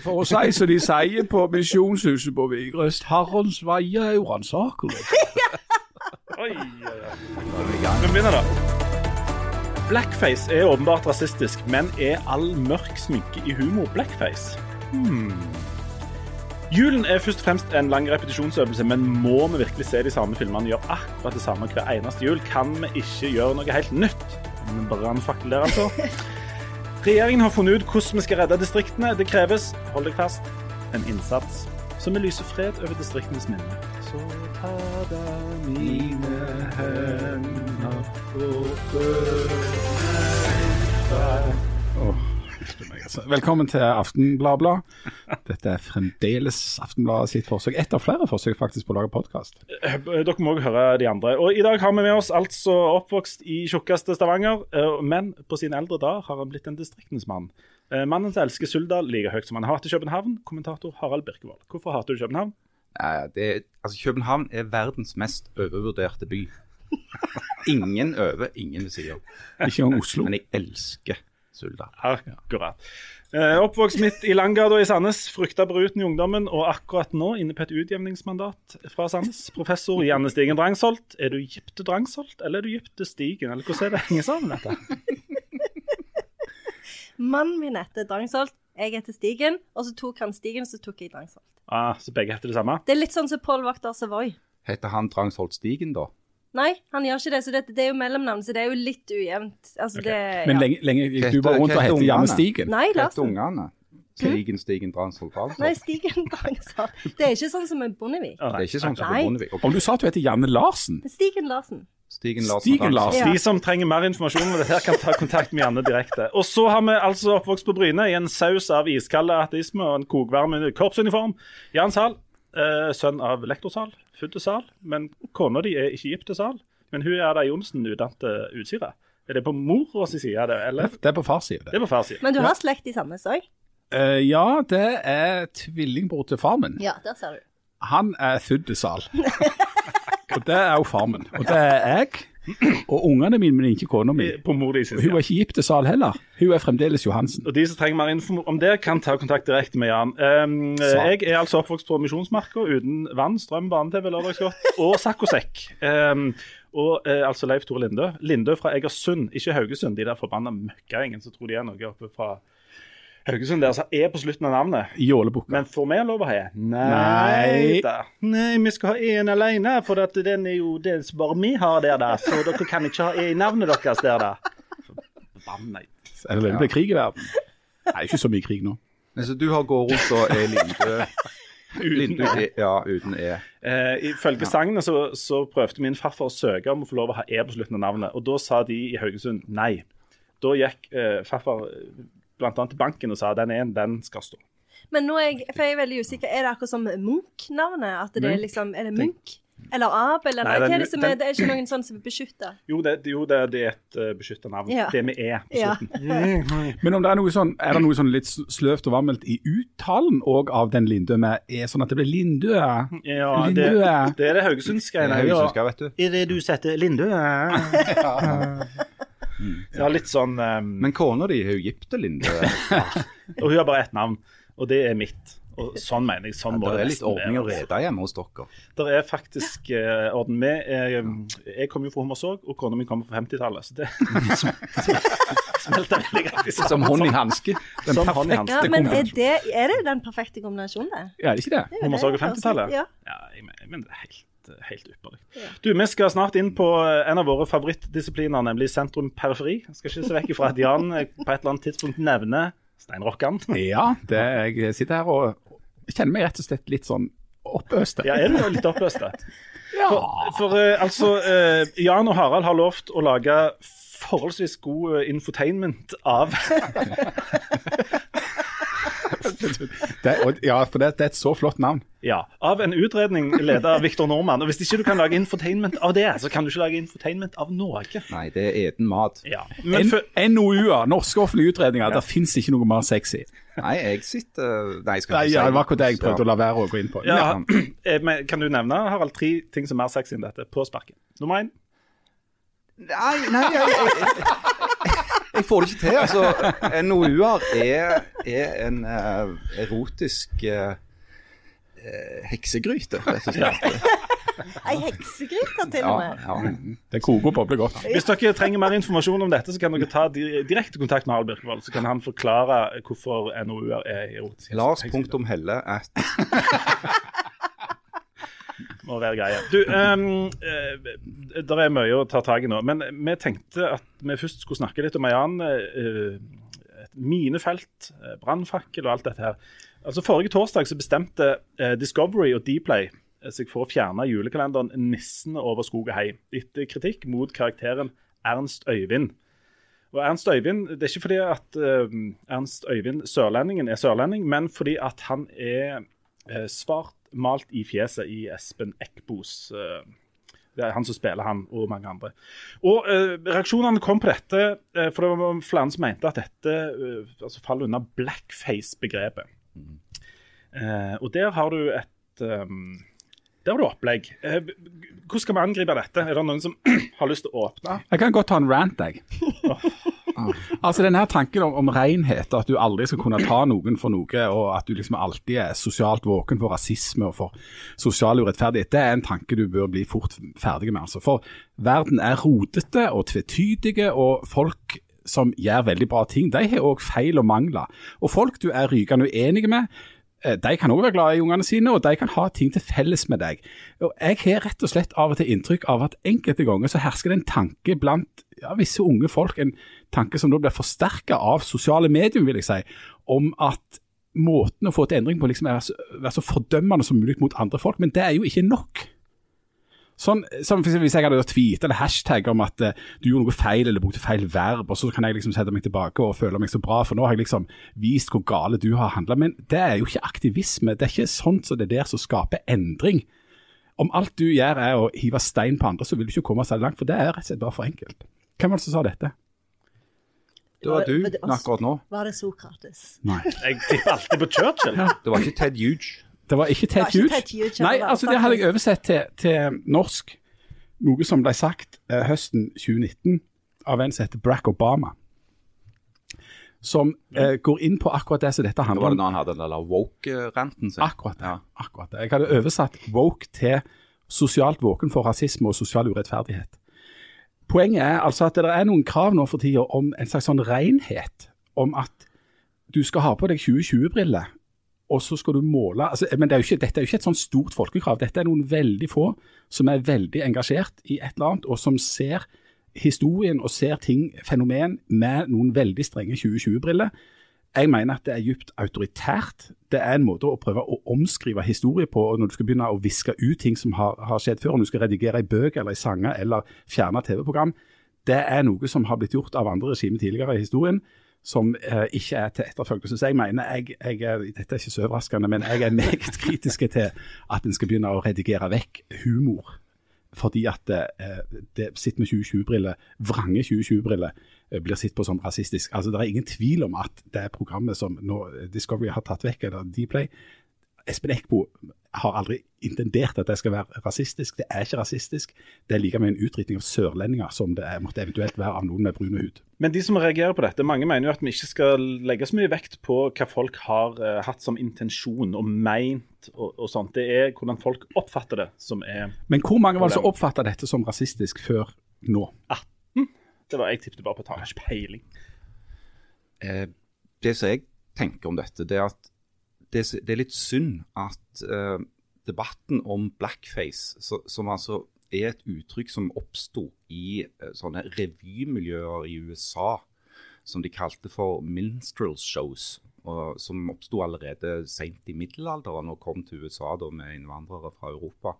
for å si som de sier på Misjonshuset på Vigrest. Herrens veier er uransakelige. Oi, oi, oi. Vi begynner, da. Blackface er åpenbart rasistisk, men er all mørk sminke i humor blackface? Hmm. Julen er først og fremst en lang repetisjonsøvelse, men må vi virkelig se de samme filmene gjøre akkurat det samme hver eneste jul? Kan vi ikke gjøre noe helt nytt? En brannfakkel der, altså. Regjeringen har funnet ut hvordan vi skal redde distriktene. Det kreves, hold deg fast, en innsats som vil lyse fred over distriktenes minne. Så ta da mine hender og før meg Velkommen til Aftenbladblad. Dette er fremdeles Aftenbladet sitt forsøk. Ett av flere forsøk faktisk på å lage podkast. Dere må også høre de andre. Og I dag har vi med oss altså oppvokst i tjukkeste Stavanger, eh, men på sine eldre dager har han blitt en distriktens mann. Eh, Mannen som elsker Suldal like høyt som han hater København, kommentator Harald Birkevold. Hvorfor hater du København? Det, altså København er verdens mest overvurderte by. Ingen over, ingen ved siden. Ikke engang Oslo. Men jeg elsker Suldal. Akkurat. Eh, oppvokst midt i Langgata i Sandnes, frykta bruten i ungdommen, og akkurat nå inne på et utjevningsmandat fra Sandnes. Professor Janne Stigen Drangsholt. Er du gift til Drangsholt, eller er du gift til Stigen? Eller hvordan er det henger sammen, dette? Mannen min heter Drangsholt, jeg heter Stigen, og så tok han Stigen, så tok jeg Drangsholt. Ah, så begge heter det samme? Det er litt sånn som Pål Vakter Savoy. Heter han Drangsholt Stigen, da? Nei, han gjør ikke det, så det, det er jo mellomnavn, så det er jo litt ujevnt. Altså, det, Men lenge, lenge gikk du bare rundt og hette Janne? Stigen? Nei, Hva heter ungene? Stigen, Stigen, Drangsholt, Drangsholt? Nei, Stigen Drangsholt. Det er ikke sånn som med Bondevik. Ah, Det er ikke sånn som med. Bondevik. Okay. Om du sa at du heter Janne Larsen? Stigen Larsen. Stigen Larsen. Stigen Larsen. Ja. De som trenger mer informasjon om dette, kan ta kontakt med Janne direkte. Og så har vi altså oppvokst på Bryne i en saus av iskald ateisme og en kokvarm korpsuniform. Jan Zahl, eh, sønn av lektor Zahl, men kona di er ikke gift til Zahl. Men hun er Ada Johnsen, utdannet til Utsira. Er det på mors side, er det, eller? Det er på fars side. Det er på fars side. Men du har slekt i Sandnes òg? Uh, ja, det er tvillingbror til far min. Ja, der ser du. Han er født og det er jo far min. Og det er jeg. Og ungene mine, men ikke kona mi. På mor sin Hun er ikke gift til Sal heller. Hun er fremdeles Johansen. Og de som trenger mer info om det, kan ta kontakt direkte med Jan. Um, jeg er altså oppvokst på Misjonsmarka uten vann, strøm, barne-TV, lørdagsgodt og saccosekk. Um, og eh, altså Leif Tore Lindø. Lindø fra Egersund, ikke Haugesund. De der forbanna møkkagjengen som tror de er noe oppe fra Haugesund der som er på slutten av navnet. Jålebukka. Men får vi lov å ha? Nei. Da. Nei, vi skal ha én alene, for at den er jo det som bare vi har der, da. Så dere kan ikke ha E i navnet deres der, da. Forbanna Er det veldig krig i verden? Nei, ikke så mye krig nå. Men så du har gått rundt og er Lindø Lindø Uten E. Ja, uten E. Eh, ifølge sagnet så, så prøvde min farfar å søke om å få lov å ha E på slutten av navnet, og da sa de i Haugesund nei. Da gikk eh, farfar annet til banken og sa den E-en, den skal stå. Men nå er jeg, for jeg er veldig usikker, er det akkurat som Munch-navnet? At det er liksom Er det Munch? Eller Abel? Eller Nei, hva er det som er Det er ikke noen sånn som er beskytta? Jo, det, jo, det, det er et uh, beskytta navn. Ja. Det med E på Ja. Men om det er noe sånn, er det noe sånn litt sløvt og vammelt i uttalen òg av den Lindø med E, sånn at det blir Lindø? Ja, det, Lindø. det er det haugesundske. Haugesundsk, vet du. Er det du setter Lindø? Ja, litt sånn um, Men kona di er jo gift til Lindø. Og hun har bare ett navn, og det er mitt. Og sånn mener jeg. Sånn må Det er litt ordning og rede hjemme hos dere. Det er faktisk uh, orden med. Jeg, jeg kommer jo fra Hummersåk, og kona mi kommer fra 50-tallet. Så det smelter veldig greit sammen. Som hånd i hanske. Den Som perfekte hanske. Ja, men er det, er det den perfekte kombinasjonen, det? Ja, er det ikke det? Det Hummersåk og 50-tallet? Ja. Ja, jeg mener, jeg mener det er helt, helt ypperlig. Du, Vi skal snart inn på eh, en av våre favorittdisipliner, nemlig sentrum-periferi. Jeg skal ikke se vekk ifra at Jan eh, på et eller annet tidspunkt nevner steinrockeren. Ja, det, jeg sitter her og kjenner meg rett og slett litt sånn oppøste. Ja, er du jo litt oppøste? Ja. For, for eh, altså, eh, Jan og Harald har lovt å lage forholdsvis god eh, infotainment av Det, og, ja, for det, det er et så flott navn. Ja, av en utredning ledet av Viktor Normann. Og hvis ikke du kan lage infotainment av det, så kan du ikke lage infotainment av noe. Nei, det er eten mat. Ja, for, NOU-er, norske offentlige utredninger, Der fins ikke noe mer sexy. Nei, jeg sitter Nei, skal ikke si ja, det var akkurat det jeg prøvde å la være å gå inn på. ja, eh, men Kan du nevne Harald, tre ting som er mer sexy enn dette på sparket? Nummer én Nei, nei, jeg, jeg, jeg får det ikke til. altså. NOU-er er, er en uh, erotisk uh, eh, heksegryte, rett og slett. Ei heksegryte til og med. Ja, ja. Det koker og bobler godt. Hvis dere trenger mer informasjon om dette, så kan dere ta direkte kontakt med Harald Birkevold. Så kan han forklare hvorfor NOU-er er erotiske. Lars.helle punktum at må være greia. Du, um, uh, det er mye å ta tak i nå, men vi tenkte at vi først skulle snakke litt om ei annen et minefelt, uh, brannfakkel og alt dette her. Altså Forrige torsdag så bestemte Discovery og Dplay seg for å fjerne julekalenderen 'Nissene over skog og hei', etter kritikk mot karakteren Ernst Øyvind. Og Ernst Øyvind, Det er ikke fordi at Ernst Øyvind sørlendingen er sørlending, men fordi at han er svart malt i fjeset i Espen Eckbos uh, Det er han som spiller han, og mange andre. Og eh, Reaksjonene kom på dette, uh, for det var flere som mente at dette altså faller under blackface-begrepet. og der har du et um, der har du opplegg. hvordan skal vi angripe dette? Er det noen som har lyst til å åpne? Jeg kan godt ta en rant, jeg. altså denne her tanken om, om renhet, at du aldri skal kunne ta noen for noe, og at du liksom alltid er sosialt våken for rasisme og for sosial urettferdighet, det er en tanke du bør bli fort ferdig med. altså. For verden er rotete og tvetydige, og folk som gjør veldig bra ting, de har òg feil og mangler. Og folk du er rykende uenige med, de kan òg være glad i ungene sine, og de kan ha ting til felles med deg. Og Jeg har rett og slett av og til inntrykk av at enkelte ganger så hersker det en tanke blant ja, visse unge folk, en tanke som da blir forsterka av sosiale medier, vil jeg si, om at måten å få til endring på liksom er å være så fordømmende som mulig mot andre folk. Men det er jo ikke nok. Sånn, som Hvis jeg hadde tweet eller hashtag om at eh, du gjorde noe feil eller brukte feil verb, og så kan jeg liksom sette meg tilbake og føle meg så bra, for nå har jeg liksom vist hvor gale du har handla. Men det er jo ikke aktivisme. Det er ikke sånt som det er der som skaper endring. Om alt du gjør er å hive stein på andre, så vil du ikke komme særlig langt, for det er rett og slett bare for enkelt. Hvem var det som sa dette? Det var du akkurat nå. Var det Sokrates? Nei. Jeg tipper alltid på Churchill. Det var ikke Ted Huge. Det var ikke Det Ted Hughes. Nei, det altså det hadde jeg oversett til, til norsk. Noe som ble sagt eh, høsten 2019 av en som heter Barack Obama. Som eh, går inn på akkurat det som dette Det handler var det da når han hadde den der woke-ranten sin. Akkurat det. Ja. akkurat det. Jeg hadde oversatt woke til sosialt våken for rasisme og sosial urettferdighet. Poenget er altså at det er noen krav nå for tida om en slags sånn renhet. Om at du skal ha på deg 2020-briller, og så skal du måle altså, Men det er ikke, dette er jo ikke et sånn stort folkekrav. Dette er noen veldig få som er veldig engasjert i et eller annet, og som ser historien og ser ting, fenomen, med noen veldig strenge 2020-briller. Jeg mener at det er dypt autoritært. Det er en måte å prøve å omskrive historie på og når du skal begynne å viske ut ting som har, har skjedd før. Om du skal redigere i bøker eller i sanger eller fjerne TV-program. Det er noe som har blitt gjort av andre regimer tidligere i historien, som eh, ikke er til etterfølgelse. Så jeg mener, jeg, jeg er, dette er ikke så overraskende, men jeg er meget kritisk til at en skal begynne å redigere vekk humor fordi at eh, det sitter med 2020-briller, vrange 2020-briller, eh, blir sett på som rasistisk. Altså, Det er ingen tvil om at det programmet som nå Discovery har tatt vekk, eller Dplay Espen Eckbo har aldri intendert at det skal være rasistisk. Det er ikke rasistisk. Det er like mye en utrytning av sørlendinger som det er, måtte eventuelt være av noen med brune hud. Men de som reagerer på dette, mange mener jo at vi ikke skal legge så mye vekt på hva folk har uh, hatt som intensjon og meint og, og sånt. Det er hvordan folk oppfatter det som er Men hvor mange var det som oppfatta dette som rasistisk før nå? Det var Jeg tippet bare på tall, jeg har ikke peiling. Eh, det som jeg tenker om dette, det er at det, det er litt synd at eh, debatten om blackface, så, som altså er et uttrykk som oppsto i eh, sånne revymiljøer i USA, som de kalte for minstrel shows, og som oppsto allerede sent i middelalderen og kom til USA da med innvandrere fra Europa.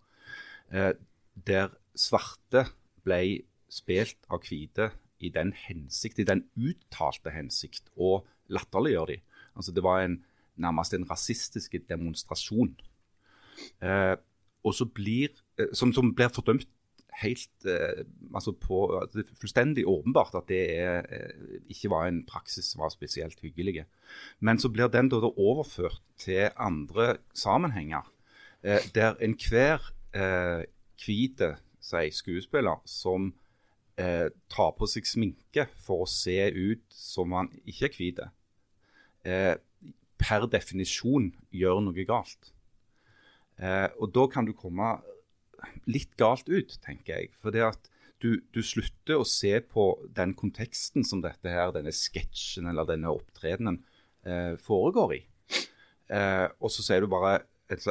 Eh, der svarte ble spilt av hvite i den hensikt, i den uttalte hensikt å latterliggjøre de. Altså det var en, nærmest en rasistisk demonstrasjon. Eh, og så blir, eh, som, som blir fordømt helt eh, altså på, Det er fullstendig åpenbart at det er, eh, ikke var en praksis som var spesielt hyggelig. Men så blir den da, da overført til andre sammenhenger, eh, der enhver eh, hvite skuespiller som eh, tar på seg sminke for å se ut som han ikke er hvit, eh, per definisjon gjør noe galt. Eh, og da kan du komme litt galt ut, tenker jeg. For det at du, du, slutter å se på den konteksten som dette her, denne sketsjen eller denne opptredenen eh, foregår i. Eh, og så sier du bare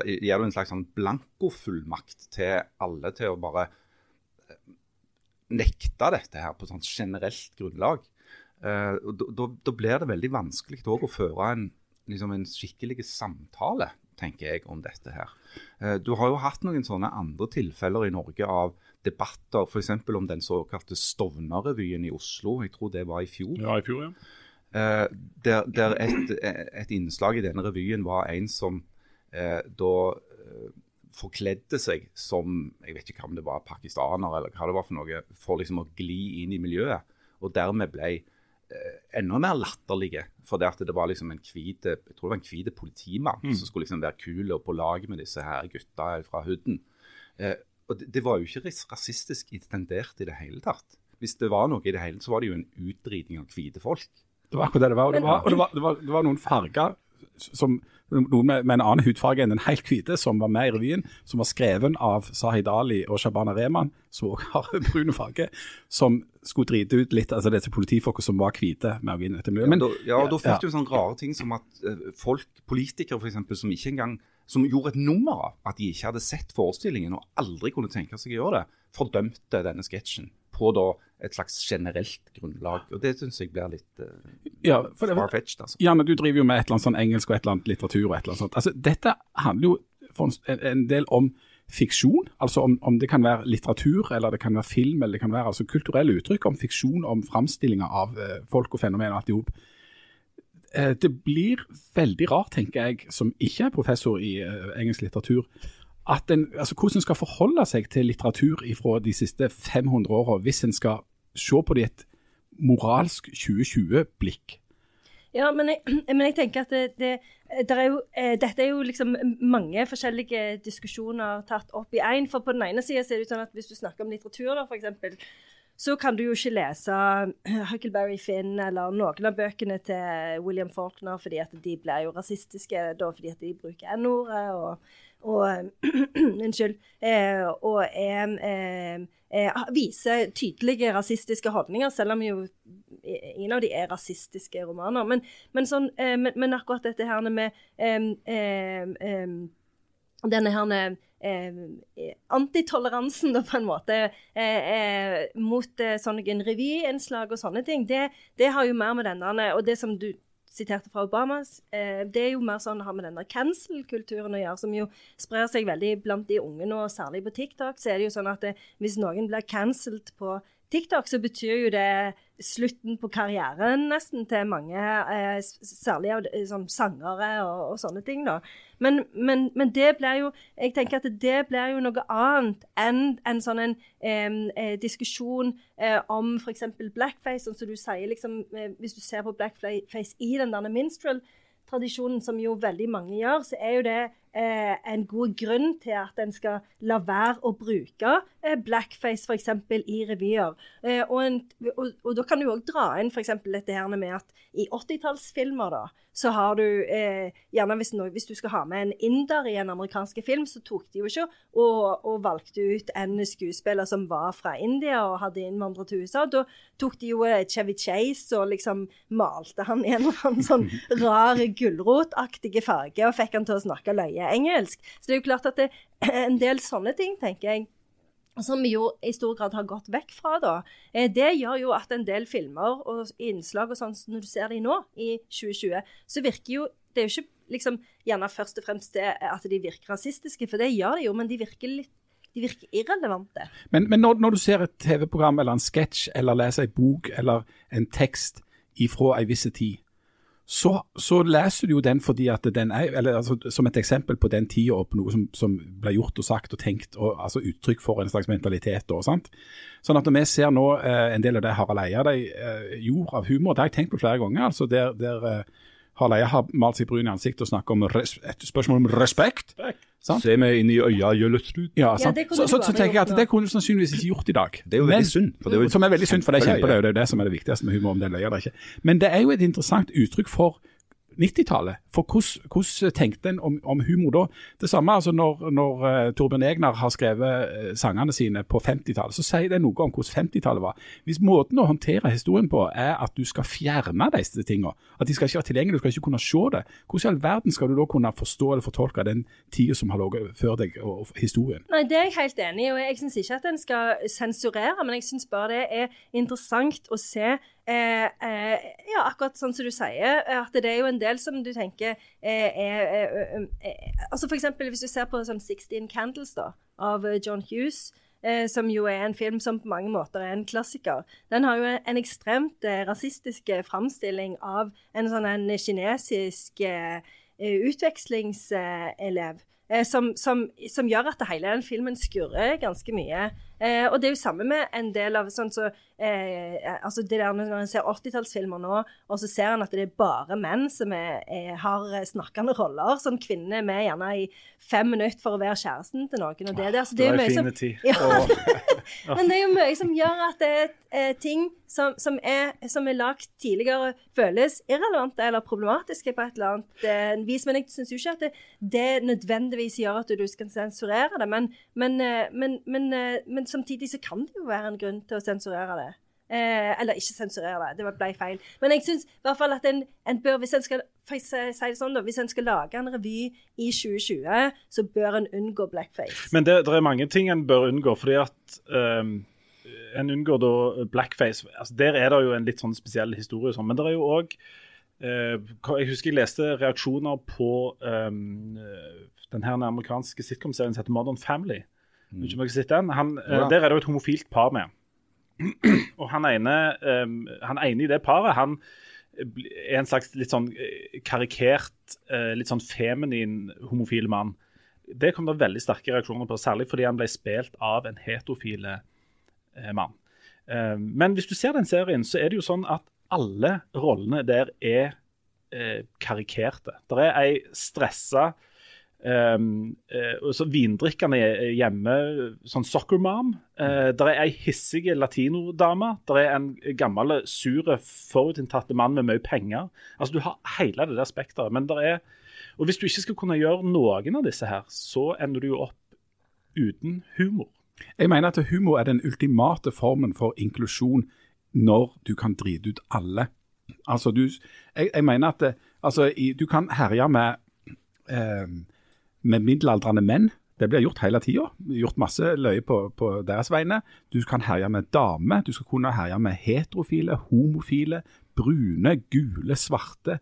gir du en slags sånn blankofullmakt til alle til å bare eh, nekte dette her på sånn generelt grunnlag. Eh, og Da blir det veldig vanskelig å føre en, liksom en skikkelig samtale tenker jeg, om dette her. Eh, du har jo hatt noen sånne andre tilfeller i Norge av debatter, f.eks. om den såkalte Stovner-revyen i Oslo. Jeg tror det var i fjor. Ja, i fjor, ja. Eh, der, der et, et, innslag i denne revyen var en som eh, da eh, forkledde seg som jeg vet ikke om det var pakistaner eller hva det var for noe, for liksom å gli inn i miljøet. Og dermed ble enda mer latterlige. For det at det var liksom en kvide, jeg tror det var en hvit politimann mm. som skulle liksom være kul og på lag med disse her gutta fra hooden. Eh, og det, det, var jo ikke rasistisk intendert i det hele tatt. Hvis det var noe i det hele, så var det jo en utdriting av hvite folk. Det var akkurat det det var. Og det var, og det var, det var, var noen farger som noen med, med, en annen hudfarge enn den helt hvite, som var med i revyen, som var skreven av Sahid Ali og Shabana Rehman, som også har brun farge, som skulle drite ut litt altså disse politifolka som var hvite. med å. Men, ja, da, ja, og da fikk ja. du sånne rare ting som at uh, folk, politikere f.eks., som ikke engang som gjorde et nummer av at de ikke hadde sett forestillingen og aldri kunne tenke seg å gjøre det, fordømte denne sketsjen på da et slags generelt grunnlag. Og Det syns jeg blir litt uh, ja, far-fetched. Altså. Ja, men du driver jo med et eller annet sånn engelsk og et eller annet litteratur og et eller annet sånt. Altså, dette handler jo en, en del om fiksjon, altså om, om, det kan være litteratur, eller det kan være film, eller det kan være altså kulturelle uttrykk om fiksjon, om framstillinger av uh, folk og fenomen og alt i hop. Uh, det blir veldig rart, tenker jeg, som ikke er professor i uh, engelsk litteratur, at en, altså hvordan en skal forholde seg til litteratur fra de siste 500 åra, hvis en skal se på det i et moralsk 2020-blikk. Ja, men jeg, men jeg, tenker at det, det, er jo, eh, dette er jo liksom mange forskjellige diskusjoner tatt opp i én. For på den ene sida er det sånn at hvis du snakker om litteratur, da, f.eks., så kan du jo ikke lese Huckleberry Finn eller noen av bøkene til William Faulkner fordi at de blir jo rasistiske da, fordi at de bruker N-ordet. og og Unnskyld. Eh, og er, eh, eh, viser tydelige rasistiske holdninger, selv om jo ingen av de er rasistiske romaner. Men, men, sånn, men, men akkurat dette her med denne her eh, antitoleransen, da, på en måte, eh, eh, mot eh, sånne revyinnslag og sånne ting, det, det, har jo mer med denne Og det som du siterte fra Obamas, eh, det er jo mer sånn å ha med denne cancel-kulturen å gjøre, som jo sprer seg veldig blant de unge nå, særlig på TikTok. Så er det jo sånn at det, hvis noen blir cancelled på TikTok, så betyr jo det slutten på karrieren nesten til mange, eh, særlig sånn sangere og, og, sånne ting. da. Men, men, men, det blir jo jeg tenker at det blir jo noe annet enn en sånn en eh, diskusjon eh, om f.eks. blackface, sånn som du sier. liksom, eh, Hvis du ser på blackface i den minstrel-tradisjonen, som jo veldig mange gjør, så er jo det eh, en god grunn til at en skal la være å bruke eh, blackface f.eks. i revyer. Eh, og, en, og, og, da kan du òg dra inn f.eks. dette her med at i 80-tallsfilmer, da, så har du eh, gjerne hvis, no, hvis, du skal ha med en inder i en amerikansk film, så tok de jo ikke og, og, valgte ut en skuespiller som var fra India og hadde innvandret til USA. Da tok de jo eh, Chevy Chase og liksom malte han i en eller annen sånn rar gulrotaktig farge og fikk han til å snakke løye engelsk. Så det er jo klart at det en del sånne ting, tenker jeg, som vi jo i stor grad har gått vekk fra, da. Eh, det gjør jo at en del filmer og innslag og sånn, når du ser de nå, i 2020, så virker jo Det er jo ikke liksom gjerne først og fremst det at de virker rasistiske, for det gjør de jo, men de virker litt de virker irrelevante. Men, men når, når, du ser et TV-program eller en sketsj eller leser en bok eller en tekst ifra en viss tid, så, så, leser du jo den fordi at den er, eller altså, som et eksempel på den tida og på noe som, som ble gjort og sagt og tenkt, og altså uttrykk for en slags mentalitet. Og, sant? Sånn at når vi ser nå eh, en del av det Harald Eia de, eh, gjorde av humor, det har jeg tenkt på flere ganger. altså der, der eh, Harald Eia har malt seg brun i ansiktet og snakker om et spørsmål om respekt. Sant? Se meg inn i øya, Jøllestrud. Ja, sant? det så, så, så tenker jeg at det kunne du sannsynligvis ikke gjort i dag. Det er jo veldig synd, for det er jo som er veldig synd, for det er kjempeløye. Det er jo det som er det viktigste med humor, om det er løye eller ikke. Men det er jo et interessant uttrykk for 90-tallet. For hvordan, tenkte en om, om humor da? Det samme altså når, når uh, Torbjørn Egner har skrevet eh, sangene sine på 50-tallet, så sier det noe om hvordan 50-tallet var. Hvis måten å håndtere historien på er at du skal fjerne disse tingene, at de skal ikke være tilgjengelige, du skal ikke kunne se det, hvordan i all verden skal du da kunne forstå eller fortolke den tida som har ligget før deg, og, og historien? Nei, Det er jeg helt enig i. og Jeg syns ikke at en skal sensurere, men jeg syns bare det er interessant å se eh, eh, ja, akkurat sånn som du sier, at det er jo en del som du tenker eh, er eh, eh, altså For eksempel hvis du ser på sånn 16 Candles da, av eh, John Hughes. Eh, som jo er en film som på mange måter er en klassiker. Den har jo en ekstremt eh, rasistisk eh, framstilling av en sånn en kinesisk eh, eh, utvekslingselev. Eh, som, som, som gjør at hele den filmen skurrer ganske mye. Eh, og det er jo samme med en del av sånn så eh, altså det der Når en ser 80-tallsfilmer nå, og så ser en at det er bare menn som er, er, har snakkende roller. Sånn kvinner er med gjerne i fem minutter for å være kjæresten til noen. og Det, det, altså, det er jo mye som, ja, men det er jo mye som gjør at det er eh, ting som, som er, som er lagt tidligere, føles irrelevante eller problematiske på et eller annet eh, vis. Men jeg syns jo ikke at det, det nødvendigvis gjør at du skal sensurere det. Men, men, eh, men, men, eh, men samtidig så kan det jo være en grunn til å sensurere det. Eh, eller ikke sensurere det, det ble feil. Men jeg syns i hvert fall at en, en bør, hvis en skal si det sånn da, hvis en skal lage en revy i 2020, så bør en unngå blackface. Men det, det er mange ting en bør unngå, fordi at um, en unngår da blackface. Altså, der er det jo en litt sånn spesiell historie, sånn, men det er jo òg Jeg husker jeg leste reaksjoner på um, den her amerikanske sitcom-serien som heter Modern Family. Mm. Ikke om dere sett den? Han, eh, Ja. Der er det jo et homofilt par med. Og han ene, um, han ene i det paret, han er en slags litt sånn eh, karikert, eh, litt sånn feminin homofil mann. Det kom det veldig sterke reaksjoner på, særlig fordi han ble spilt av en heterofile eh, mann. Eh, men hvis du ser den serien, så er det jo sånn at alle rollene der er eh, karikerte. Det er ei stressa Um, uh, så vindrikkende hjemme, sånn soccer mom. Uh, der er ei hissig latinodame. Der er en gammel, sur, forutinntatte mann med mye penger. Altså, Du har hele det der spekteret. Men der er Og hvis du ikke skal kunne gjøre noen av disse her, så ender du jo opp uten humor. Jeg mener at humor er den ultimate formen for inklusjon når du kan drite ut alle. Altså, du, jeg, jeg mener at det, altså, i, du kan herje med eh, med middelaldrende menn. Det blir gjort hele tida. Gjort masse løye på, på deres vegne. Du kan herje med damer. Du skal kunne herje med heterofile, homofile, brune, gule, svarte.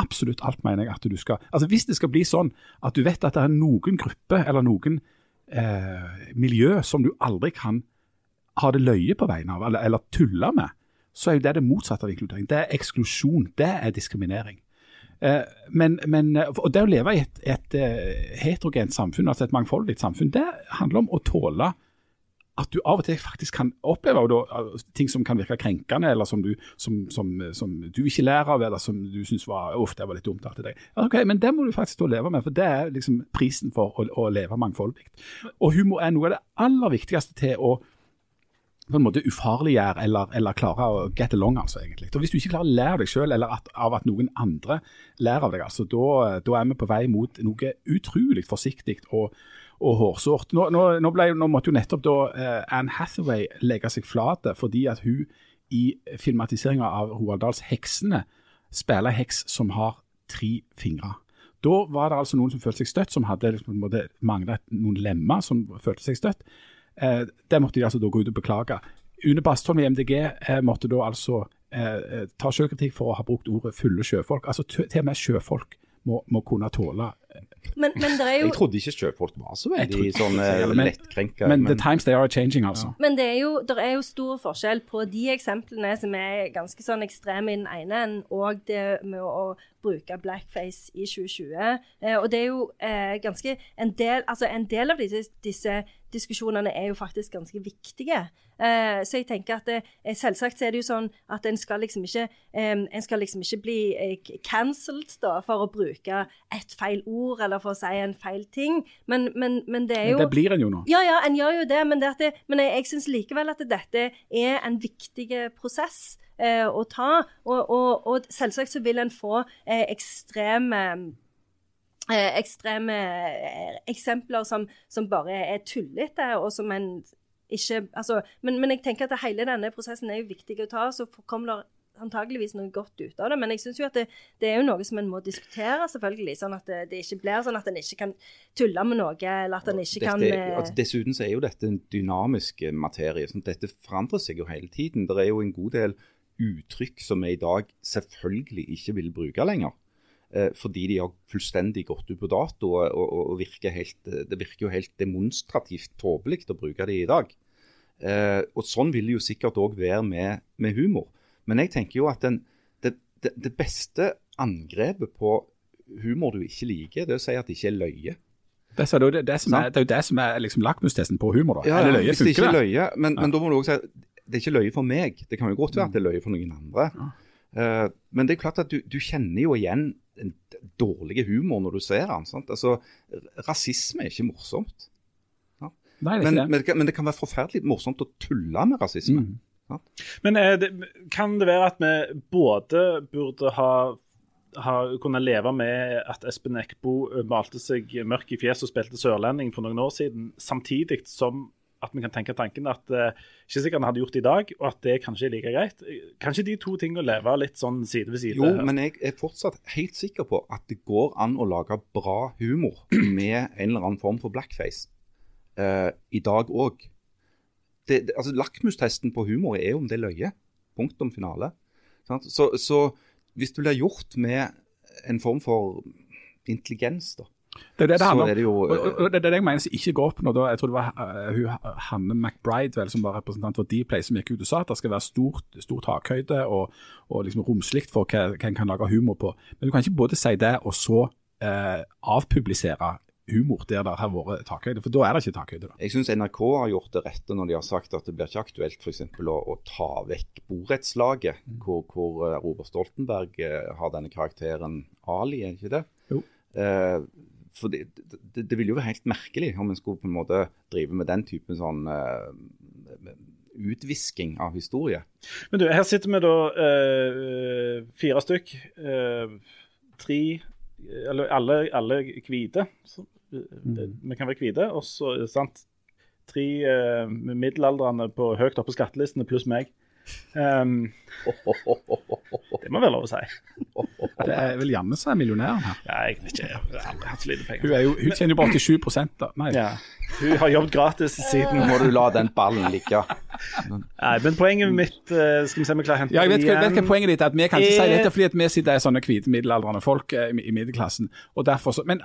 Absolutt alt mener jeg at du skal Altså Hvis det skal bli sånn at du vet at det er noen grupper eller noen eh, miljø som du aldri kan ha det løye på vegne av, eller, eller tulle med, så er jo det det motsatte av inkludering. Det er eksklusjon. Det er diskriminering. Eh, men, men, og Det å leve i et, et eh, heterogent samfunn, altså et mangfoldig samfunn, det handler om å tåle at du av og til faktisk kan oppleve da, ting som kan virke krenkende, eller som du, som, som, som du ikke lærer av, eller som du syns var var litt dumt. Til deg. Ja, Men det må du faktisk leve med, for det er liksom prisen for å, å leve mangfoldig. Og humor er noe av det aller viktigste til å på en måte ufarliggjøre eller, eller klare å get along, altså, egentlig. Og Hvis du ikke klarer å lære deg selv, eller at, av at noen andre lærer av deg, altså, da, er vi på vei mot noe utrolig forsiktig og, og hårsårt. Nå, nå, nå, ble, nå måtte jo nettopp da eh, Anne Hathaway legge seg flate fordi at hun i filmatiseringa av Roald Dahls 'Heksene' spiller heks som har tre fingre. Da var det altså noen som følte seg støtt, som hadde liksom, mangla noen lemmer, som følte seg støtt. Eh, det måtte de altså da gå ut og beklage. Une Bastholm i MDG eh, måtte da altså eh, ta selvkritikk for å ha brukt ordet 'fulle sjøfolk'. Altså Til og med sjøfolk må, må kunne tåle Men, men det er jo Jeg trodde ikke sjøfolk var så veldig sånn lettkrenka. det, men- Men the times they are changing, altså. Men det er, jo, der er jo stor forskjell på de eksemplene som er ganske sånn ekstreme i den ene enden, og det med å, bruke blackface i 2020. Eh, og det er jo eh, ganske en del, altså en del av disse, disse, diskusjonene er jo faktisk ganske viktige. Eh, så jeg tenker at det, eh, selvsagt er det jo sånn at en skal liksom ikke eh, en skal liksom ikke bli eh, cancelled da, for å bruke et feil ord eller for å si en feil ting. Men, men, men det er jo Men det blir en jo nå. Ja, ja, en gjør jo det. Men, det det, men jeg, jeg syns likevel at dette er en viktig prosess eh, å ta. Og, og, og, selvsagt så vil en få eh, ekstreme eh, ekstreme eh, eksempler som, som, bare er tullete, og som en ikke altså, men, men, jeg tenker at hele denne prosessen er jo viktig å ta. Så kommer det antageligvis noe godt ut av det. Men jeg syns jo at det, det, er jo noe som en må diskutere, selvfølgelig. Sånn at det, det, ikke blir sånn at en ikke kan tulle med noe, eller at en ikke kan eh, altså, Dessuten så er jo dette en dynamisk materie. Sånn, dette forandrer seg jo hele tiden. Det er jo en god del uttrykk som vi i dag selvfølgelig ikke vil bruke lenger. Eh, fordi de har fullstendig gått ut på dato. og, og, og virker helt, Det virker jo helt demonstrativt tåpelig å bruke de i dag. Eh, og Sånn vil det jo sikkert òg være med, med, humor. Men jeg tenker jo at den, det, det, det, beste angrepet på humor du ikke liker, det er å si at det ikke er løye. Det, er jo det, det, som er, det er det er liksom lakmustesten på humor. da. Ja, løye, hvis det ikke er løye, men, ja. men da må du også si det er ikke løye for meg. Det kan jo godt være at det er løye for noen andre. Uh, men det er klart at du, du, kjenner jo igjen en dårlig humor når du ser den. Sant? Altså, rasisme er ikke morsomt. Ja. Nei, det men, men, men, det kan være forferdelig morsomt å tulle med rasisme. Mm. Ja. Men det, kan det være at vi både burde ha har kunnet leve med at Espen Eckbo malte seg mørk i fjeset og spilte sørlending for noen år siden, samtidig som at vi kan tenke tanken at uh, ikke sikkert han hadde gjort det i dag, og at det kanskje er like greit. Kanskje de to tingene lever litt sånn side ved side? Jo, men jeg er fortsatt helt sikker på at det går an å lage bra humor med en eller annen form for blackface uh, i dag òg. Altså, Lakmustesten på humor er jo om det er løye. Punktum finale. Så, så hvis det blir gjort med en form for intelligens, da, det er det det handler om. Jo, og, og, det er det jeg mener som ikke går opp nå. Jeg tror det var uh, hun, Hanne McBride vel, som var representant for Dplay, som gikk ut og sa at det skal være stort, stor takhøyde og, og liksom romslig for hva, en kan lage humor på. Men du kan ikke både si det og så uh, avpublisere humor der det har vært takhøyde, for da er det ikke takhøyde. da. Jeg syns NRK har gjort det rette når de har sagt at det blir ikke aktuelt f.eks. Å, å ta vekk borettslaget, mm. hvor, hvor Robert Stoltenberg har denne karakteren Ali, er det ikke det? Jo. Uh, for det, det, det, ville jo være helt merkelig om en skulle på en måte drive med den typen sånn uh, utvisking av historie. Men du, her sitter vi da uh, fire stykk. Uh, tre Eller alle, alle hvite. Mm. Vi kan være hvite. Og så sant tre middelaldrende på høyt oppe på skattelistene pluss meg. Um, det må være lov å si. Det er vel Janne som er millionæren her. Ja, jeg vet ikke. Jeg har aldri hatt så lite penger. Hun, jo, hun tjener jo bare 87 da. Nei. Ja. Hun har jobbet gratis siden. Nå må du la den ballen ligge. Nei, men poenget mitt uh, Skal vi se om vi klarer å hente ja, jeg vet, igjen. vet hva poenget ditt er. at Vi kan ikke si dette fordi at vi sitter i sånne hvite middelaldrende folk i, i middelklassen. og derfor så, men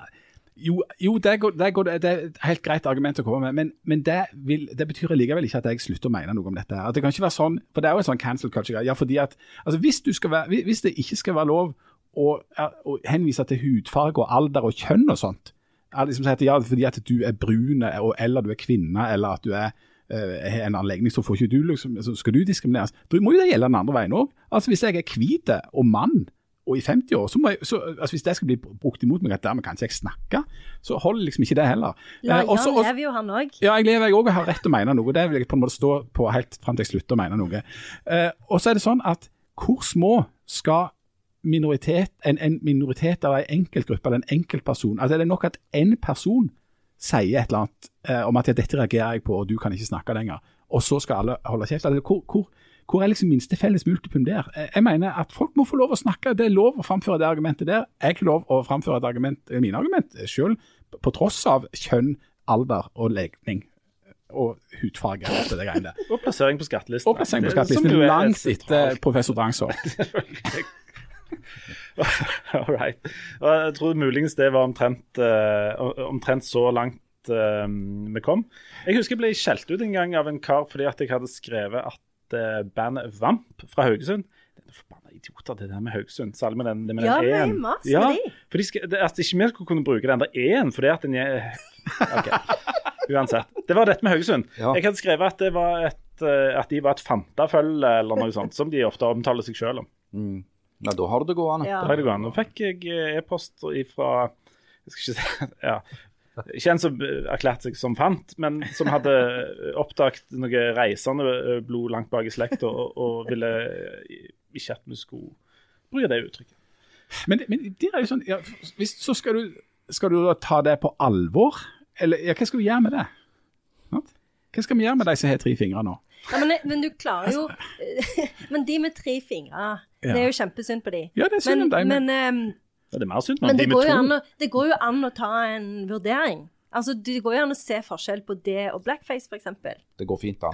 jo, jo det, går, det, går, det, er et helt greit argument å komme med, men, men det, vil, det, betyr likevel ikke at jeg slutter å mene noe om dette. At det kan ikke være sånn, for det er jo en sånn cancel culture. Ja, fordi at, altså hvis, være, hvis, det ikke skal være lov å, å henvise til hudfarge og alder og kjønn og sånt, liksom at, ja, fordi at du er brun eller du er kvinne eller at du er uh, en anlegning, så får ikke du liksom, så skal du diskrimineres. Da må jo det gjelde den andre veien òg. Altså, hvis jeg er hvit og mann, og i 50 år, så må jeg, så, altså hvis det skal bli brukt imot meg at dermed kan ikke jeg snakke, så holder liksom ikke det heller. Ja, eh, også, lever jo han òg. Ja, jeg lever jeg òg og har rett til å mene noe. Det vil jeg på en måte stå på helt fram til jeg slutter å mene noe. Eh, og så er det sånn at hvor små skal minoritet, en, en minoritet eller en enkeltgruppe eller en enkeltperson altså Er det nok at én person sier et eller annet eh, om at ja, dette reagerer jeg på, og du kan ikke snakke lenger, og så skal alle holde kjeft? Altså, hvor, hvor hvor er liksom minste felles multiplum der? Jeg mener at folk må få lov å snakke. Det er lov å framføre det argumentet der. Jeg har ikke lov å framføre et argument, mine argument selv, på tross av kjønn, alder og legning og hudfarge. Det det der. Og plassering på skattelisten. Og plassering på skattelisten, langt etter professor Drangsår. All right. Jeg tror muligens det var omtrent, uh, omtrent så langt uh, vi kom. Jeg husker jeg ble skjelt ut en gang av en kar fordi at jeg hadde skrevet at bandet Vamp fra Haugesund Denne forbanna idioter, det der med Haugesund. Særlig med den, det med den ja, E-en. mas Ja, de. for de skal, det, altså, ikke vi skulle kunne bruke den der E-en, fordi at den er OK. Uansett. Det var dette med Haugesund. Ja. Jeg hadde skrevet at, det var et, eh, at de var et Fantafølge eller noe sånt, som de ofte omtaler seg sjøl om. Mm. Nei, da har du det gående. Ja. Da har det gående. Nå fikk jeg eh, e-post fra Jeg skal ikke si ja, Ikke en som eh, erklærte seg som fant, men som hadde oppdaget noe reisende eh, blod langt bak i slekta og, og ville eh, ikke at vi skulle bruke det uttrykket. Men, men det er jo sånn, ja, hvis, så skal du, skal du da ta det på alvor? Eller ja, hva skal du gjøre med det? Hva skal vi gjøre med de som har tre fingre nå? Ja, men, men du klarer jo Men de med tre fingre, det er jo kjempesynd på de. Ja, det er synd Men, om deg, men, ehm, Ja, det er mer synd men men det, de går med an det går jo an å ta en vurdering. Altså, Det går jo an å se forskjell på det og blackface, f.eks. Det går fint da.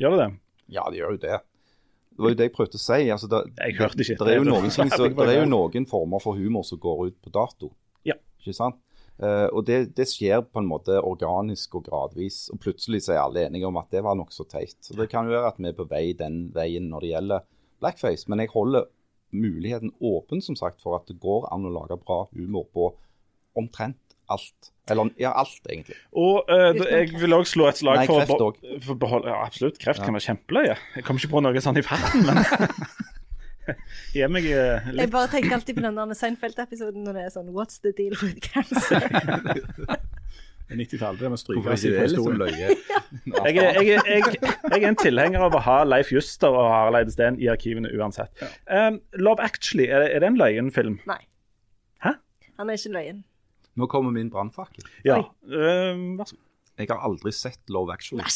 Gjør det det? Ja, det gjør jo det. Det var jo det jeg prøvde å si. Altså, det, Jeg hørte ikke. Det er, jo Det noen, ting, så- så, det er jo noen former for humor som går ut på dato. Ja. Ikke sant? Uh, og det, det skjer på en måte organisk og gradvis. Og plutselig så er alle enige om at det var nokså teit. Så det kan jo være at vi er på vei den veien når det gjelder blackface. Men jeg holder muligheten åpen som sagt, for at det går an å lage bra humor på omtrent alt. Eller ja, alt, egentlig. Og uh, da- jeg vil òg slå et slag Nei, for, kreft også. for å beholde Ja, absolutt. Kreft kan være kjempeløye. Jeg kommer ikke på noe sånn i farten, men Gi meg eh, Jeg bare tenker alltid på den Seinfeld-episoden når det er sånn What's the deal with cancer? 90-tallet, det må stryke seg fra jeg, er- jeg, jeg, jeg er en tilhenger av å ha Leif Juster og Harald Eide Steen i arkivene uansett. Um, Love Actually, er det, er det en løyenfilm? Nei. Hæ? Han er ikke løyen. Nå kommer min brannfakkel. Ja. Um, vær så god. Jeg har aldri sett Love Actually.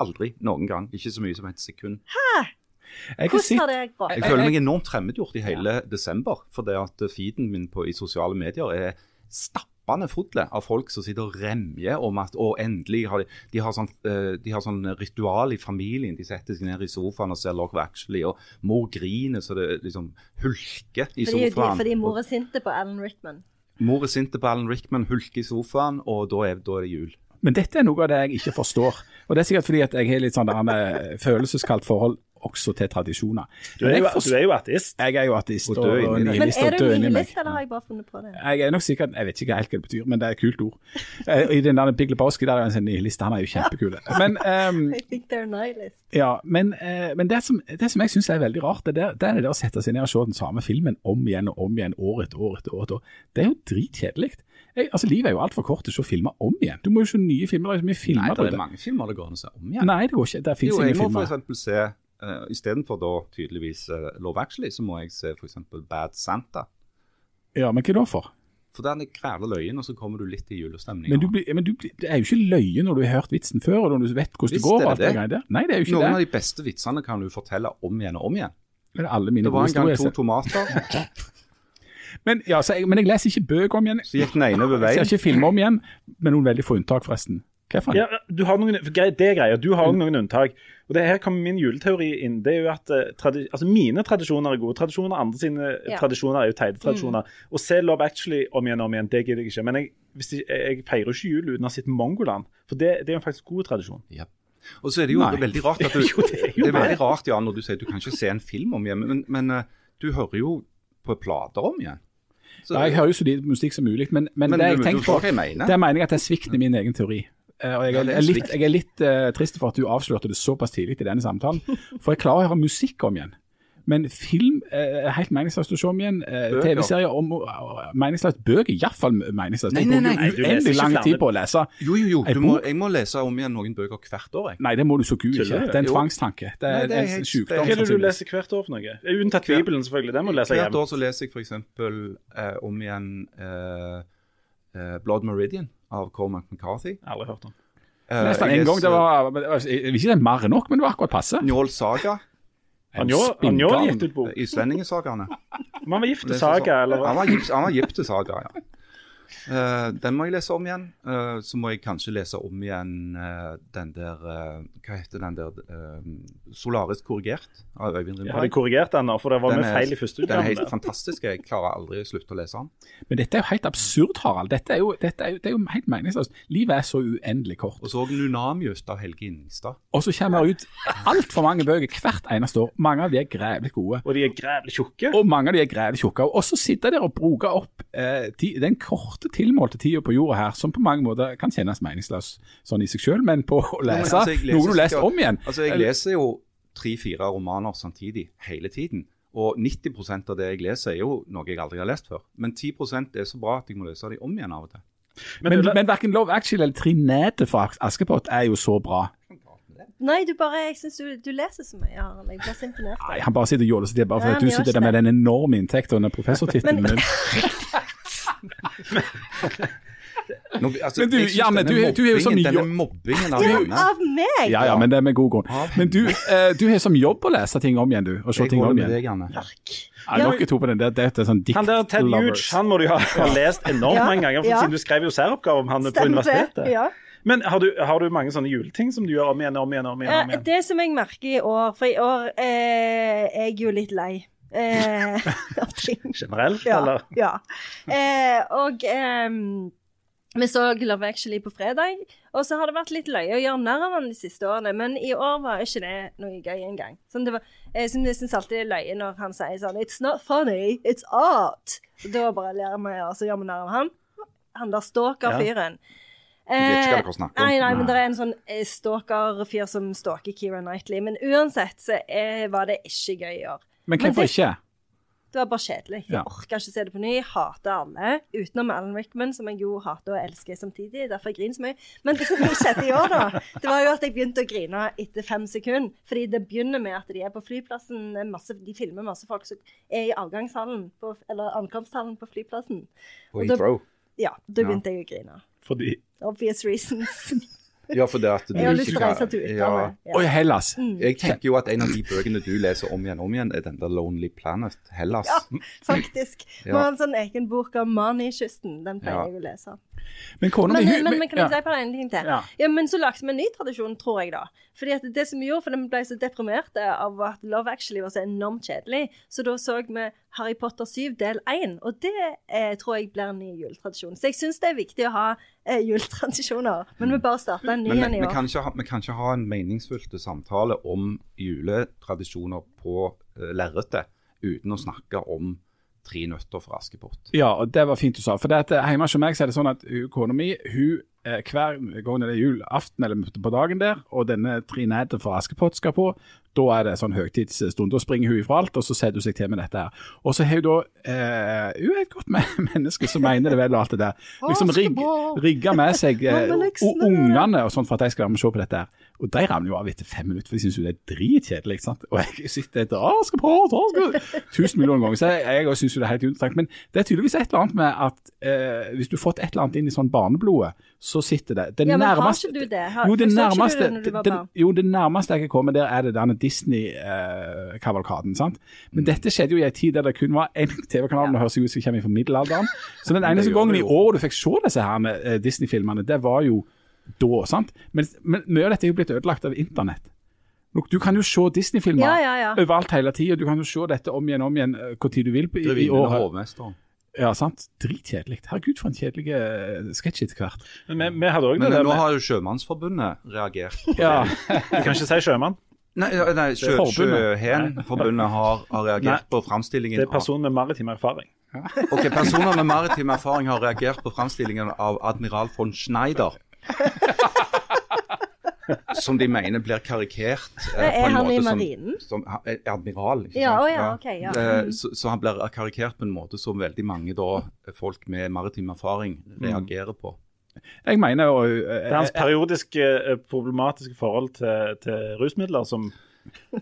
Aldri. Noen gang. Ikke så mye som et sekund. Jeg har Hvordan har det gått? Jeg føler meg enormt fremmedgjort i hele desember. For det at feeden min på, i sosiale medier er stappende fulle av folk som sitter og remjer om at å, endelig har de, de, har sånn, eh, de har sånn ritual i familien. De setter seg ned i sofaen og ser Love Actually, og mor griner så det liksom hulker i Fordi, sofaen. fordi mor er sinte på Alan Rickman. Mor er sint på Alan Rickman, hulker i sofaen, og da er, da er det jul. men dette er noe av det jeg ikke forstår. Og det er sikkert fordi at jeg har litt sånn eh, følelseskaldt forhold også til tradisjoner. Du er, jo, du er jo ateist. Jeg er jo ateist Og og. Men er du nihilist, eller har jeg bare funnet på det? Jeg er nok sikkert, jeg vet ikke helt hva det betyr, men det er et kult ord. Eh, I den der Big Lebowski der er han en nihilist, han er jo kjempekul. Men, um, I think they're nihilist. ja, men, uh, men det, som, det som jeg syns er veldig rart, det, er, det er det å sette seg ned og se den samme filmen om igjen og om igjen, år etter år etter år. etter år. Det er jo dritkjedelig. Jeg- Altså, Livet er jo altfor kort til å se filmer om igjen. Du må jo se nye filmer. Det er så mye filmer Nei, det er mange filmer det går an å se om igjen. Nei, det går ikke. Det Jo, jeg ingen må filmer. f.eks. se uh, Istedenfor da tydeligvis uh, Love Actually, så må jeg se f.eks. Bad Santa. Ja, Men hva da for? For den er grævla løyen, og så kommer du litt i julestemninga. Men, du, blir- men du, blir- det er jo ikke løye når du har hørt vitsen før, og når du vet hvordan det går. det det det. Nei, det er jo ikke Noen av de beste vitsene kan du fortelle om igjen og om igjen. det alle mine Det var en gang to tomater, Men, ja, så jeg, men jeg leser ikke bøker om igjen. så gikk den ene over veien. Jeg ser ikke filmer om igjen, med noen veldig få unntak, forresten. Hva for Ja, du har noen, det er greia. Du har noen unntak. Og det Her kommer min juleteori inn. Det er jo at eh, tradi altså Mine tradisjoner er gode tradisjoner, andre sine Ja. tradisjoner er jo teite tradisjoner. Å se Love Actually om igjen og om igjen, det gidder jeg ikke. Men jeg, hvis jeg, jeg feirer jo ikke jul uten å ha sett Mongoland. For det, det er jo faktisk god tradisjon. Og så er det jo Nei. veldig rart at du Jo, det er jo Det er veldig rart, ja, når du sier du kan ikke se en film om igjen, men, men eh, du hører jo på plater om igjen. Så, Ja, jeg hører jo så lite musikk som mulig, men, men, Men det jeg tenker på, det mener jeg at det er svikten i min egen teori. Eh, Og jeg er, er litt, jeg er litt uh, trist for at du avslørte det såpass tidlig i denne samtalen. For jeg klarer å høre musikk om igjen. Men film eh, er helt meningsløst å se om igjen. Eh. TV-serier om uh, meningsløst. Bøker iallfall meningsløst. Nei, Jeg nei, nei, du leser ikke lang flere- tid på å lese. Jo, jo, jo. Du må, jeg må lese om igjen noen bøker hvert år, jeg. Nei, det må du så gud ikke. Det er en tvangstanke. Det er, Nei, det er en helt- er Hva er det du leser hvert år for noe? Unntatt Bibelen, selvfølgelig. Den må du lese Hvert år så leser jeg f.eks. Uh, om igjen eh, eh, Blood Meridian av Cormac McCarthy. Aldri hørt om. Uh, Nesten én en gang. Det var, men det var- jeg vil ikke si det er mer enn nok, men det var akkurat passe. Njål Saga, Han Spinngalen. gitt ut bok. islendingesagaene. Men han var gift til Saga, eller Han var gift, han var gift til Saga, ja. Eh, den må jeg lese om igjen. Uh, så må jeg kanskje lese om igjen uh, den der Hva heter den der eh, Solaris korrigert av Øyvind Har de korrigert den da? For det var Den med er- feil i første Den er helt fantastisk. Jeg klarer aldri å slutte å lese den. Men dette er jo helt absurd, Harald. Dette er jo, dette er jo, det er jo helt meningsløst. Livet er så uendelig kort. Og så Nunamius av Helge Ingstad. Og så kommer det ut altfor mange bøker hvert eneste år. Mange av de er grævlig gode. Og de er grævlig tjukke. Og mange av de er grævlig tjukke. Og så sitter der og bruker opp eh, den korte, tilmålte tida på jorda her, som på mange måter kan kjennes meningsløs sånn i seg sjøl, men på å lese lese altså, noe du har lest om igjen Altså, Jeg leser jo tre-fire romaner samtidig hele tiden. Og 90% av det jeg leser, er jo noe jeg aldri har lest før. Men 10% er så bra at jeg må lese dem om igjen av og til. Men, men, men verken Love Actually eller Trinete fra Askepott er jo så bra. Nei, du bare Jeg syns du, du leser så mye, Harald. Jeg blir så imponert. Nei, Han bare sitter og jåler seg til bare Ja, fordi at du sitter der med den enorme inntekten under professortittelen din. Nå, altså, Men du, ja, men du, mobbingen, du- er jo mye- Denne mobbingen av Ja, Janne av meg! Ja, ja, men det er med god grunn. Men du, eh, du har som jobb å lese ting om igjen, du. Og se ting om igjen. deg, Anne. Ja, dere to på den der, det er sånn dikt Han der Ted Huge han må du ha, ha lest enormt Ja, mange ganger, for ja. siden du skrev jo særoppgave om han på Stemmer det. universitetet. Ja. Men har du, har du mange sånne juleting som du gjør om igjen om igjen? om igjen, om Eh, igjen? Det som jeg merker i år For i år eh, er jeg jo litt lei eh. Generelt, Ja. eller? ja. Eh, og eh, vi så Love Actually på fredag, og så har det vært litt løye å gjøre narr av han de siste årene, men i år var ikke det noe gøy engang. Sånn, det var, jeg syns jeg synes alltid det er løye når han sier sånn It's not funny, it's art. Og Da bare ler vi, og så gjør vi narr av han. Han der stalker-fyren. Ja. om. Nei, nei, men det er en sånn eh, stalker-fyr som stalker Keira Knightley. Men uansett så er, var det ikke gøy i år. Men hvorfor det- ikke? Det var bare kjedelig. Jeg Ja. orker ikke se det på ny. Hater alle, utenom Alan Rickman, som jeg jo hater og elsker samtidig. Derfor jeg griner så mye. Men det som skjedde i år, da, det var jo at jeg begynte å grine etter fem sekunder. Fordi det begynner med at de er på flyplassen, masse, de filmer masse folk som er i avgangshallen, på, eller ankomsthallen på flyplassen. Og da-. Ja, da Ja. begynte jeg å grine. Fordi Obvious reasons. Ja, for det at du Jeg har lyst til å reise til ja. utlandet. Oi, Ja. Hellas. Jeg tenker jo at en av de bøkene du leser om igjen og om igjen, er den der Lonely Planet, Hellas. Ja, faktisk. Vi Ja. har en sånn egen bok om Mani-kysten. Den pleier Ja. jeg å lese. Men kona mi men, hun- men kan jeg si bare en ting til? Ja. Ja. men så lagde vi en ny tradisjon, tror jeg, da. Fordi at det som vi gjorde, for vi ble så deprimerte av at Love Actually var så enormt kjedelig, så da så vi Harry Potter 7 del 1, og det eh, tror jeg blir en ny juletradisjon. Så jeg syns det er viktig å ha eh, juletradisjoner, men vi bare starta en ny Men en i vi, år. kan ikke ha, vi kan ikke ha en meningsfylt samtale om juletradisjoner på uh, lerretet uten å snakke om Tre nøtter fra Askepott. Ja, og det var fint du sa. For det at eh, hjemme hos meg så er det sånn at kona mi hun eh, hver gang det er julaften eller på dagen der, og denne Trinete fra Askepott skal på, da er det sånn høytidsstund. Da springer hun ifra alt, og så setter hun seg til med dette her. Og så har hun da eh, Hun er et godt menneske som mener det vel og alt det der. Liksom rig, rigga med seg eh, ungene og sånt for at de skal være med og se på dette her. Og de ramler jo av etter fem minutter, for de syns jo det er dritkjedelig. sant? Og jeg sitter etter Askepott, skal tusen millioner ganger, så jeg, jeg syns jo det er helt uinteressant. Men det er tydeligvis et eller annet med at eh, hvis du har fått et eller annet inn i sånn barneblodet, så sitter det. det Ja, men har ikke du det? Har- jo, det du nærmeste, det når du var det- barn? jo, det nærmeste jeg kan komme der, er det denne Disney-kavalkaden. sant? Men Mm. dette skjedde jo i en tid der det kun var én TV-kanal, og høres ut som jeg kommer fra middelalderen. Så den eneste gangen i året du fikk se disse her eh, Disney-filmene, det var jo da. sant? Men, men mye av dette er jo blitt ødelagt av internett. Du kan jo se Disney-filmer Ja, ja, ja. overalt hele tida. Du kan jo se dette om igjen om igjen eh, hvor tid du vil i, i år. Ja, sant? Dritkjedelig. Herregud, for en kjedelig eh, sketsj etter hvert. Men vi, vi hadde Men det men, der nå har jo Sjømannsforbundet reagert. Ja, Du kan ikke si sjømann. Nei, nei sjø, Sjøhenforbundet har, har reagert Nei, på framstillingen Det er person med maritim erfaring. Ok, Personer med maritim erfaring har reagert på framstillingen av admiral von Schneider. Som de mener blir karikert. eh, Er på en han i måte som- marinen? Som, er admiral, ikke Ja, sant? ja, okay, ja. Eh, Mhm. Så, så han blir karikert på en måte som veldig mange da, folk med maritim erfaring reagerer på. jeg mener jo eh, Det er hans periodiske eh, problematiske forhold til, til rusmidler som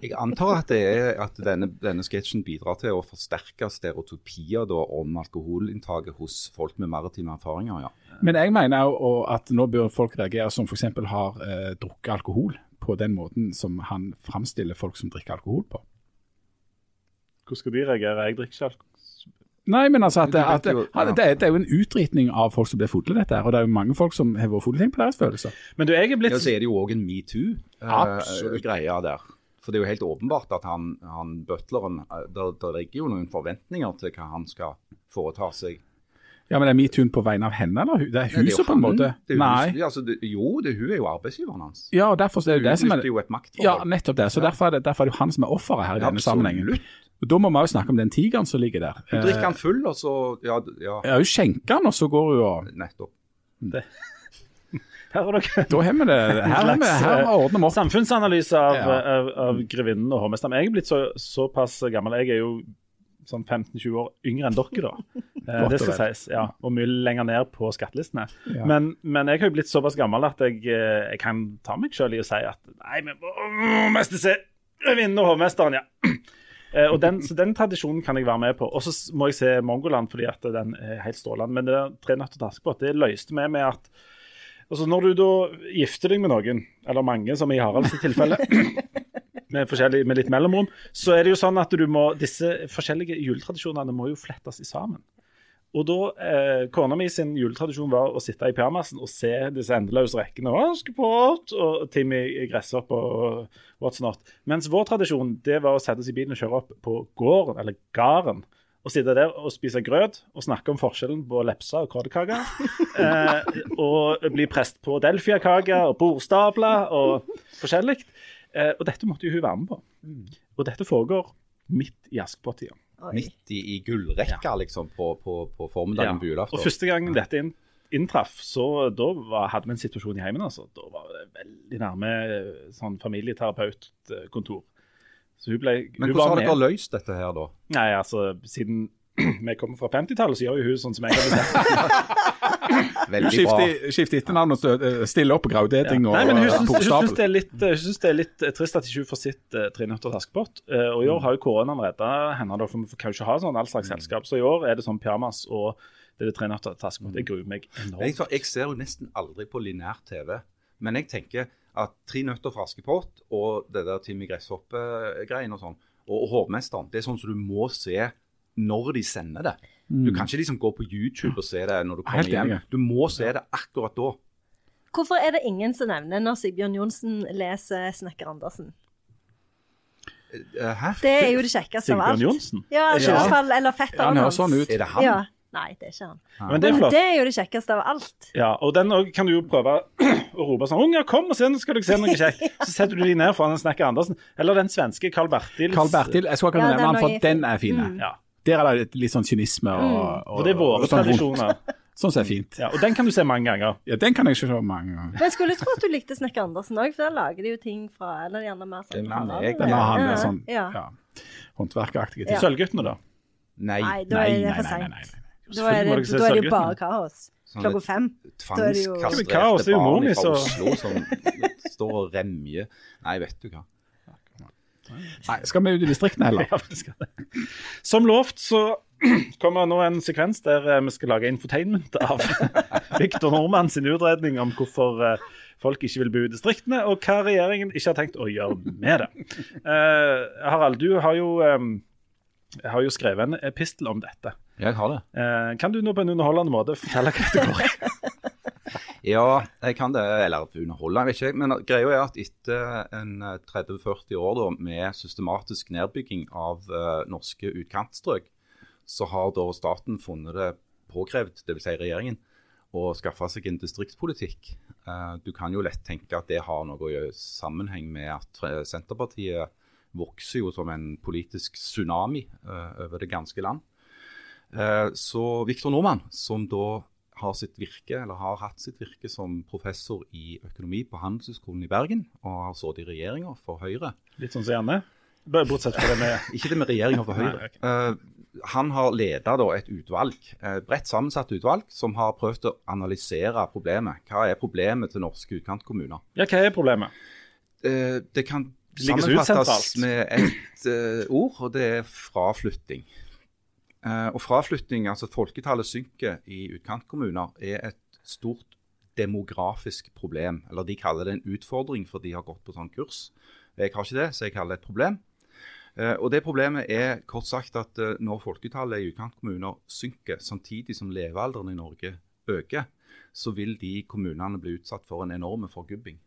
Jeg antar at, det er, at denne, denne sketsjen bidrar til å forsterke stereotypier da, om alkoholinntaket hos folk med maritime erfaringer. ja. Men jeg mener jo at nå bør folk reagere som f.eks. har eh, drukket alkohol, på den måten som han framstiller folk som drikker alkohol på. Hvordan skal de reagere? Jeg drikker ikke alkohol. Nei, men altså at, Du at, at, det, er, det er jo en utritning av folk som blir fulle, dette her. Og det er jo mange folk som har vært fulle på deres følelser. Men du, jeg er blitt Ja, så er det jo òg en metoo-greie der. For det er jo helt åpenbart at han, han butleren Det der, der ligger jo noen forventninger til hva han skal foreta seg. Ja, men er metoo på vegne av henne, eller? Det er det huset, på en måte? Det Nei. ja, altså, det, jo, det, hun er jo arbeidsgiveren hans. Ja, og derfor er det det som er jo et maktforhold. Ja, nettopp det. Så derfor, er det, derfor er det jo han som er offeret her i denne Absolutt. sammenhengen. Og Da må vi jo snakke om den tigeren som ligger der. Hun drikker han full, og så Ja, ja Eh, Ja, hun skjenker han, og så går hun og nettopp. Her har dere Da har vi det. Her har vi, her eh, ordner vi opp. samfunnsanalyse av, Ja. av, av grevinnen og hovmesteren. Jeg er blitt så, såpass gammel. Jeg er jo sånn 15-20 år yngre enn dere, da. Eh, det skal sies. ja, Og mye lenger ned på skattelistene. Ja. Men, men jeg har jo blitt såpass gammel at jeg, eh, jeg kan ta meg sjøl i å si at nei, vi må mest se grevinnen og hovmesteren, ja. Eh, og den, så den tradisjonen kan jeg være med på. Og så må jeg se Mongoland fordi at den er helt strålende. Men det der Tre nøtter til Askepott det løste vi med at altså Når du da gifter deg med noen, eller mange, som i Haralds tilfelle, med, med litt mellomrom, så er det jo sånn at du må, disse forskjellige juletradisjonene må jo flettes i sammen. Og da, eh, Kona mi sin juletradisjon var å sitte i pyjamasen og se disse endeløse rekkene. Askepott og Timmy gresshopp og what's not. Mens vår tradisjon det var å sette oss i bilen og kjøre opp på gården, eller garen. Og sitte der og spise grøt og snakke om forskjellen på lepse og krådekake. Eh, og bli prest på delfiakake og bordstabler og forskjellig. Eh, og dette måtte jo hun være med på. Og dette foregår midt i Askepott-tida. Midt i, i gullrekka, liksom, på, på, på formiddagen på Og første gang dette inn, inntraff, så da var, hadde vi en situasjon i heimen. Altså. Da var det veldig nærme eh, sånn familieterapeutkontor. Så hun ble Men hun hvordan har dere med. løst dette her, da? Nei, altså, siden vi kommer fra 50-tallet, så gjør jo hun sånn som jeg har bestemt. Veldig bra. Skifte, skifte etternavn og eh, stille opp på graudetting og Nei, men hun og syns, hun syns det, er litt, det er litt eh, trist at ikke hun får sitt uh, Tre nøtter til Askepott. Uh, og i år har jo koronaen redda henne, da, for vi kan jo ikke ha sånn all slags selskap. Så i år er det sånn pyjamas og det er det Tre nøtter til Askepott. Jeg gruer meg Jeg, enormt. jeg ser jo nesten aldri på lineær TV, men jeg tenker at Tre nøtter fra Askepott og det der Timmy Gresshoppe-greien og sånn, og, og Hovmesteren, det er sånn som du må se når de sender det. Du kan ikke liksom gå på YouTube og se det når du kommer hjem. Du må se det akkurat da. Hvorfor er det ingen som nevner når Sigbjørn Johnsen leser Snekker Andersen? Eh, Hæ? Det er jo det kjekkeste av Sigbjørn alt. Johnsen? Ja, i Ja. hvert fall, eller Ja, fetteren han høres sånn ut. Er det han? Ja. Nei, det er ikke han. Men det er Men flott. det er jo det kjekkeste av alt. Ja, og den òg kan du jo prøve å rope sånn 'Unger, kom og se, nå skal dere se noe kjekt.' Så setter du de ned foran en Snekker Andersen. Eller den svenske Carl Bertils. Carl Bertil, jeg skal ikke Ja, nevne den han, er for den er fin. Ja, Der er det litt sånn kynisme og, og, og det er våre sånn tradisjoner. Sånn som er fint. Ja, og den kan du se mange ganger. Ja, Den kan jeg ikke se mange ganger. Men jeg skulle tro at du likte Snekker Andersen òg, for der lager de jo ting fra Eller gjerne mer er sånn Den Harald, jeg, Den har han ja. med sånn ja. ja, håndverkeraktige Ja. Sølvguttene, da? Nei. Nei, Nei, er nei, nei, nei. Da er det, da er det jo bare kaos. Sånn Klokka fem. Er? Tvangskastrerte er barn fra som- Oslo som står og remjer. Nei, vet du hva. Nei, Skal vi ut i distriktene heller? Ja. Som lovt så kommer nå en sekvens der eh, vi skal lage infotainment av Victor Nordmann sin utredning om hvorfor eh, folk ikke vil bo i distriktene, og hva regjeringen ikke har tenkt å gjøre med det. Eh, Harald, du har jo, har jo skrevet en epistel om dette. Jeg har det. Eh, kan du nå på en underholdende måte fortelle hva det går i? Ja, jeg kan det. Eller underholde, jeg vet ikke. Men greia er at etter en eh, 30-40 år da, med systematisk nedbygging av uh, norske utkantstrøk, så har da staten funnet det påkrevd, dvs. Si regjeringen, å skaffe seg en distriktspolitikk. Uh, du kan jo lett tenke at det har noe sammenheng med at eh, Senterpartiet vokser jo som en politisk tsunami uh, over det ganske land. Eh, så Viktor Nordmann, som da har sitt virke, eller har hatt sitt virke som professor i økonomi på Handelshøyskolen i Bergen, og har sittet i regjeringa for Høyre. Litt sånn som gjerne? Bare Bortsett fra det med Ikke det med regjeringa for Høyre. Nei, ok. Eh, han har leda et utvalg, et bredt sammensatt utvalg, som har prøvd å analysere problemet. Hva er problemet til norske utkantkommuner? Ja, hva er problemet? Eh, det kan sammenfattes med ett eh, ord, og det er fraflytting. Eh, og fraflytting, altså folketallet synker i utkantkommuner, er et stort demografisk problem. Eller de kaller det en utfordring, for de har gått på sånn kurs. Jeg har ikke det, så jeg kaller det et problem. Eh, og det Problemet er kort sagt at eh, når folketallet i utkantkommuner synker, samtidig som levealderen i Norge øker, så vil de kommunene bli utsatt for en enorm forgubbing.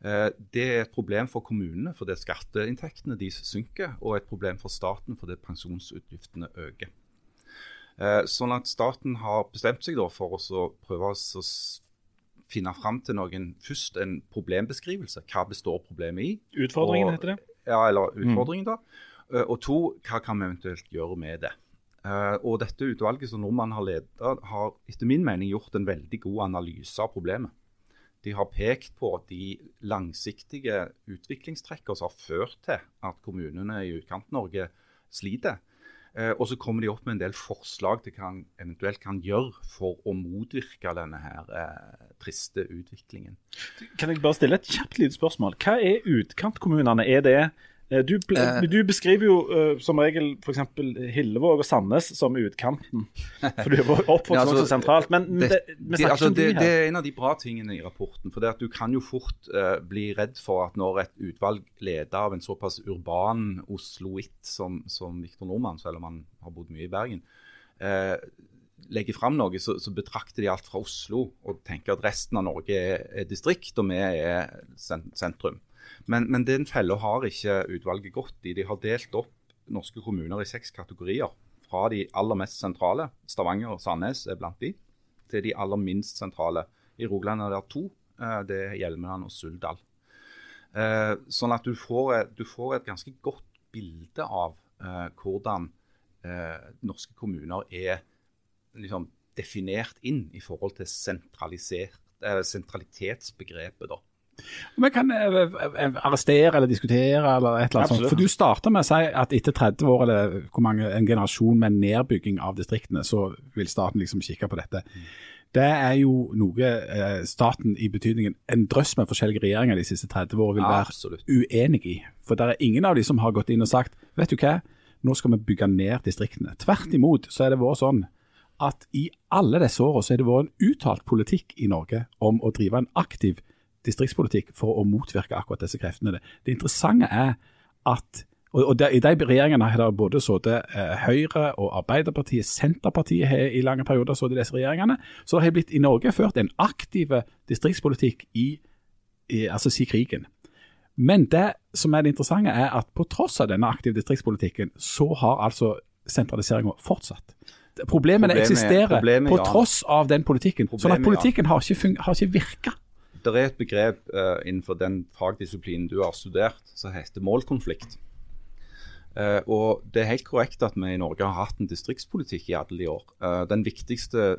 Eh, det er et problem for kommunene fordi skatteinntektene de synker, og et problem for staten fordi pensjonsutgiftene øker. Eh, sånn at staten har bestemt seg for å prøve å finne fram til noen først en problembeskrivelse. Hva består problemet i? Utfordringen, og, heter det. Ja, eller mm. utfordringen, mm. da. Eh, og to, hva kan vi eventuelt gjøre med det? og dette utvalget som nordmannen har ledet, har etter min mening gjort en veldig god analyse av problemet. De har pekt på de langsiktige utviklingstrekkene som har ført til at kommunene i Utkant-Norge sliter. Eh, og så kommer de opp med en del forslag til hva en eventuelt kan gjøre for å motvirke denne her eh, triste utviklingen. Kan jeg bare stille et kjapt lite spørsmål? Hva er utkantkommunene? Er det du, eh. du, beskriver jo uh, som regel f.eks. Hillevåg og Sandnes som utkanten. For du er oppvokst ja, altså, sentralt. Men det, det, altså, det, det, er en av de bra tingene i rapporten. For det at du kan jo fort uh, bli redd for at når et utvalg ledet av en såpass urban osloit som, som Viktor Nordmann, selv om han har bodd mye i Bergen, uh, legger fram noe, så, så, betrakter de alt fra Oslo og tenker at resten av Norge er, er distrikt, og vi er sentrum. Men, men den fella har ikke utvalget gått i. De har delt opp norske kommuner i seks kategorier. Fra de aller mest sentrale, Stavanger og Sandnes er blant de, til de aller minst sentrale. I Rogaland er det to. Eh, det er Hjelmeland og Suldal. Eh, sånn at du får, du får et ganske godt bilde av eh, hvordan norske kommuner er liksom, definert inn i forhold til sentralitetsbegrepet. da. Vi kan eh, eh, arrestere eller diskutere eller et eller annet sånt. For du starter med å si at etter 30 år eller hvor mange, en generasjon med nedbygging av distriktene, så vil staten liksom kikke på dette. Det er jo noe eh, staten i betydningen en drøss med forskjellige regjeringer de siste 30 år vil være Absolutt. uenig i. For det er ingen av de som har gått inn og sagt vet du hva, nå skal vi bygge ned distriktene. Tvert imot så er det vært sånn at i alle disse årene så er det vært en uttalt politikk i Norge om å drive en aktiv distriktspolitikk for å motvirke akkurat disse kreftene. Det interessante er at og, der, I de regjeringene har det både sittet eh, Høyre og Arbeiderpartiet, Senterpartiet har i lange perioder sittet disse regjeringene. Så det har blitt i Norge ført en aktiv distriktspolitikk i, i altså si krigen. Men det som er det interessante, er at på tross av denne aktive distriktspolitikken, så har altså sentraliseringa fortsatt. Problemene problemet eksisterer problemet, på tross av den politikken. Problemet, sånn at politikken ja. har ikke, har ikke virka. Det er et begrep uh, innenfor den fagdisiplinen du har studert, som heter målkonflikt. Uh, og Det er helt korrekt at vi i Norge har hatt en distriktspolitikk i alle de år. Uh, den viktigste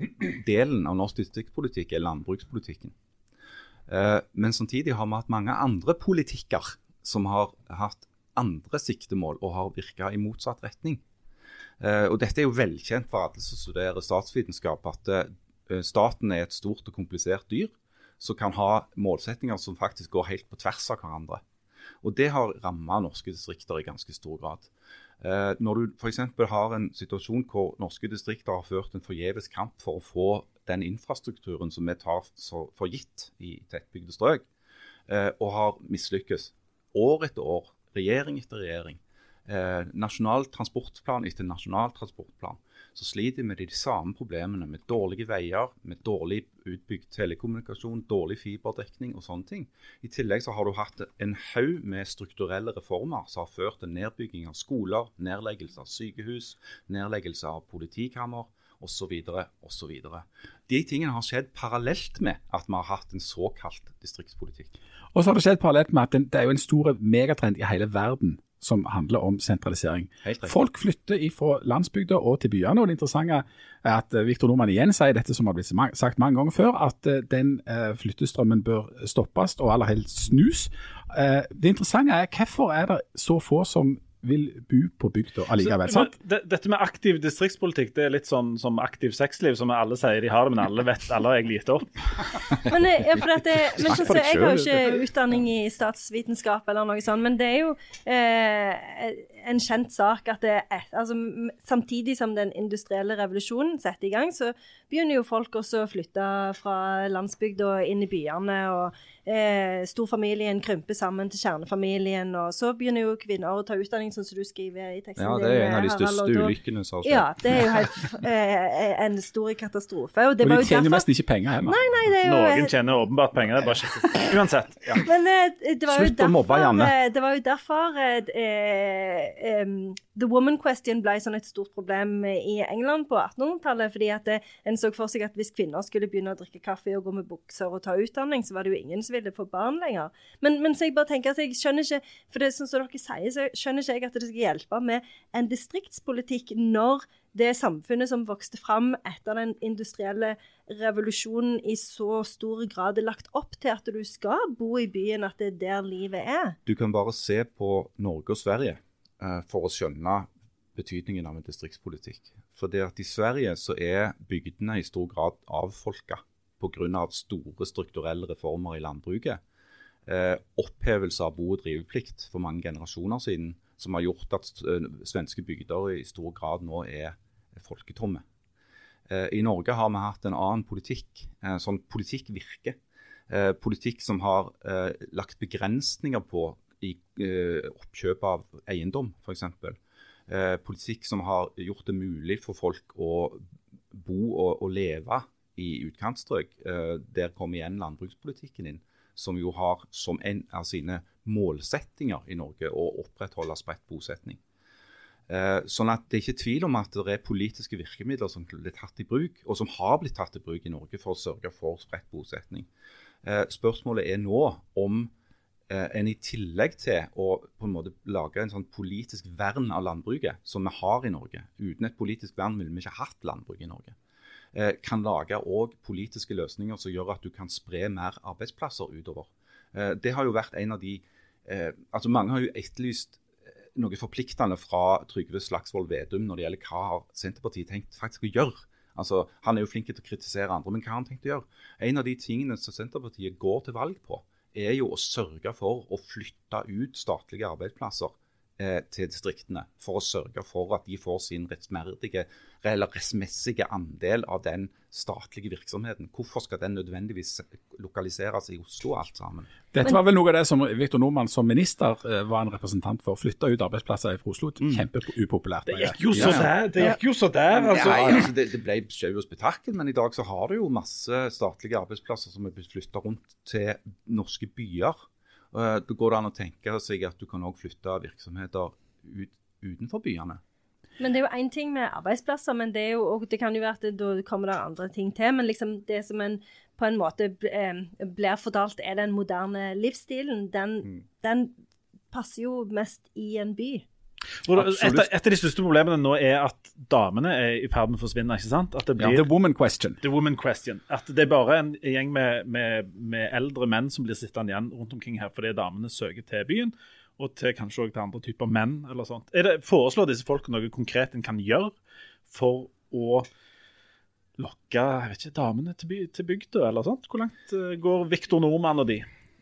delen av norsk distriktspolitikk er landbrukspolitikken. men samtidig har vi hatt mange andre politikker som har hatt andre siktemål og har virka i motsatt retning. og Dette er jo velkjent for alle som studerer statsvitenskap, at staten er et stort og komplisert dyr som kan ha målsettinger som faktisk går helt på tvers av hverandre. Og Det har ramma norske distrikter i ganske stor grad. Eh, når du f.eks. har en situasjon hvor norske distrikter har ført en forgjeves kamp for å få den infrastrukturen som vi tar for gitt i tettbygde strøk, eh, og har mislykkes år etter år, regjering etter regjering, eh, nasjonal transportplan etter nasjonal transportplan, så sliter vi med de samme problemene. Med dårlige veier, med dårlig utbygd telekommunikasjon, dårlig fiberdekning og sånne ting. I tillegg så har du hatt en haug med strukturelle reformer som har ført til nedbygging av skoler, nedleggelse av sykehus, nedleggelse av politikammer osv. osv. De tingene har skjedd parallelt med at vi har hatt en såkalt distriktspolitikk. Og så har det skjedd parallelt med at det er jo en stor megatrend i hele verden som handler om sentralisering. Folk flytter fra landsbygda og til byene. og Det interessante er at Victor Viktor Nordmann igjen sier dette som har blitt sagt mange ganger før, at eh, den eh, flyttestrømmen bør stoppes og aller helst snus. Det interessante er hvorfor er det så få som vil bo på bygda allikevel. sant? dette med aktiv distriktspolitikk det er litt sånn som aktiv sexliv, som alle sier de har det, men alle vet alle har egentlig gitt opp. men, ja, for det, men så, jeg har jo ikke utdanning i statsvitenskap eller noe sånt, men det er jo eh, en kjent sak at det er, altså, samtidig som den industrielle revolusjonen setter i gang, så begynner jo folk også å flytte fra landsbygda inn i byene. og eh, Storfamilien krymper sammen til kjernefamilien. og Så begynner jo kvinner å ta utdanning, sånn som du skriver i teksten. Ja, det er en av de største ulykkene som har skjedd. Ja, det er jo helt, eh, en stor katastrofe. Og, det og de tjener derfor... nesten ikke penger hjemme. Nei, nei, det er jo... Noen tjener åpenbart penger, det er bare kjekt. Uansett. Ja. Men eh, det var jo derfor, mobbe, Janne. det var jo derfor eh, um, The woman question ble sånn et stort problem i England på 1800-tallet. fordi at en så for seg at hvis kvinner skulle begynne å drikke kaffe og gå med bukser og ta utdanning, så var det jo ingen som ville få barn lenger. Men, men så jeg bare tenker at jeg skjønner ikke For det som dere sier, så skjønner ikke jeg at det skal hjelpe med en distriktspolitikk når det samfunnet som vokste fram etter den industrielle revolusjonen i så stor grad er lagt opp til at du skal bo i byen, at det er der livet er. Du kan bare se på Norge og Sverige for å skjønne betydningen av en distriktspolitikk. For det at I Sverige så er bygdene i stor grad avfolka pga. store strukturelle reformer i landbruket. Eh, opphevelse av bo- og driveplikt for mange generasjoner siden, som har gjort at eh, svenske bygder i stor grad nå er folketomme. Eh, I Norge har vi hatt en annen politikk. Eh, sånn politikk virker. Eh, politikk som har eh, lagt begrensninger på i oppkjøp av eiendom, f.eks. Eh, politikk som har gjort det mulig for folk å bo og, og leve i utkantstrøk. Eh, der kommer igjen landbrukspolitikken inn, som jo har som en av sine målsettinger i Norge å opprettholde spredt bosetning. Eh, sånn at Det er ikke tvil om at det er politiske virkemidler som blir tatt i bruk, og som har blitt tatt i bruk i Norge for å sørge for spredt bosetning. Eh, spørsmålet er nå om Eh, en i tillegg til å på en måte lage en sånn politisk vern av landbruket, som vi har i Norge Uten et politisk vern ville vi ikke hatt landbruk i Norge. Eh, kan lage òg politiske løsninger som gjør at du kan spre mer arbeidsplasser utover. Eh, det har jo vært en av de altså Mange har jo etterlyst noe forpliktende fra Trygve Slagsvold Vedum når det gjelder hva har Senterpartiet tenkt faktisk å gjøre. Altså, Han er jo flink til å kritisere andre, men hva har han tenkt å gjøre? En av de tingene som Senterpartiet går til valg på, er jo å sørge for å flytte ut statlige arbeidsplasser til distriktene. For å sørge for at de får sin rettferdige eller rettmessige andel av den statlige virksomheten. Hvorfor skal den nødvendigvis lokaliseres i Oslo alt sammen? Dette var vel noe av det som Viktor Nordmann som minister eh, var en representant for. Flytta ut arbeidsplasser fra Oslo. Mm. Kjempeupopulært. Det gikk jo så der! Det gikk jo så der, altså. Nei, altså det, det ble sjau og spetakkel, men i dag så har du jo masse statlige arbeidsplasser som er blitt flytta rundt til norske byer. Eh, da går det an å tenke seg at du kan også flytte virksomheter ut, utenfor byene. Men det er jo én ting med arbeidsplasser, men det, jo, det kan jo være at da kommer det andre ting til. Men liksom det som en på en måte blir fortalt er den moderne livsstilen, den, mm. den passer jo mest i en by. Et, et, av de største problemene nå er at damene er i ferd med å forsvinne. ikke sant? At det blir, ja, the woman question. The woman question. At det er bare en gjeng med, med, med, eldre menn som blir sittende igjen rundt omkring her fordi damene søker til byen, og til kanskje også til andre typer menn. eller sånt. Er det, Foreslår disse folkene noe konkret en kan gjøre for å lokke jeg vet ikke, damene til, by, til bygda, eller sånt? Hvor langt uh, går Viktor Nordmann og de?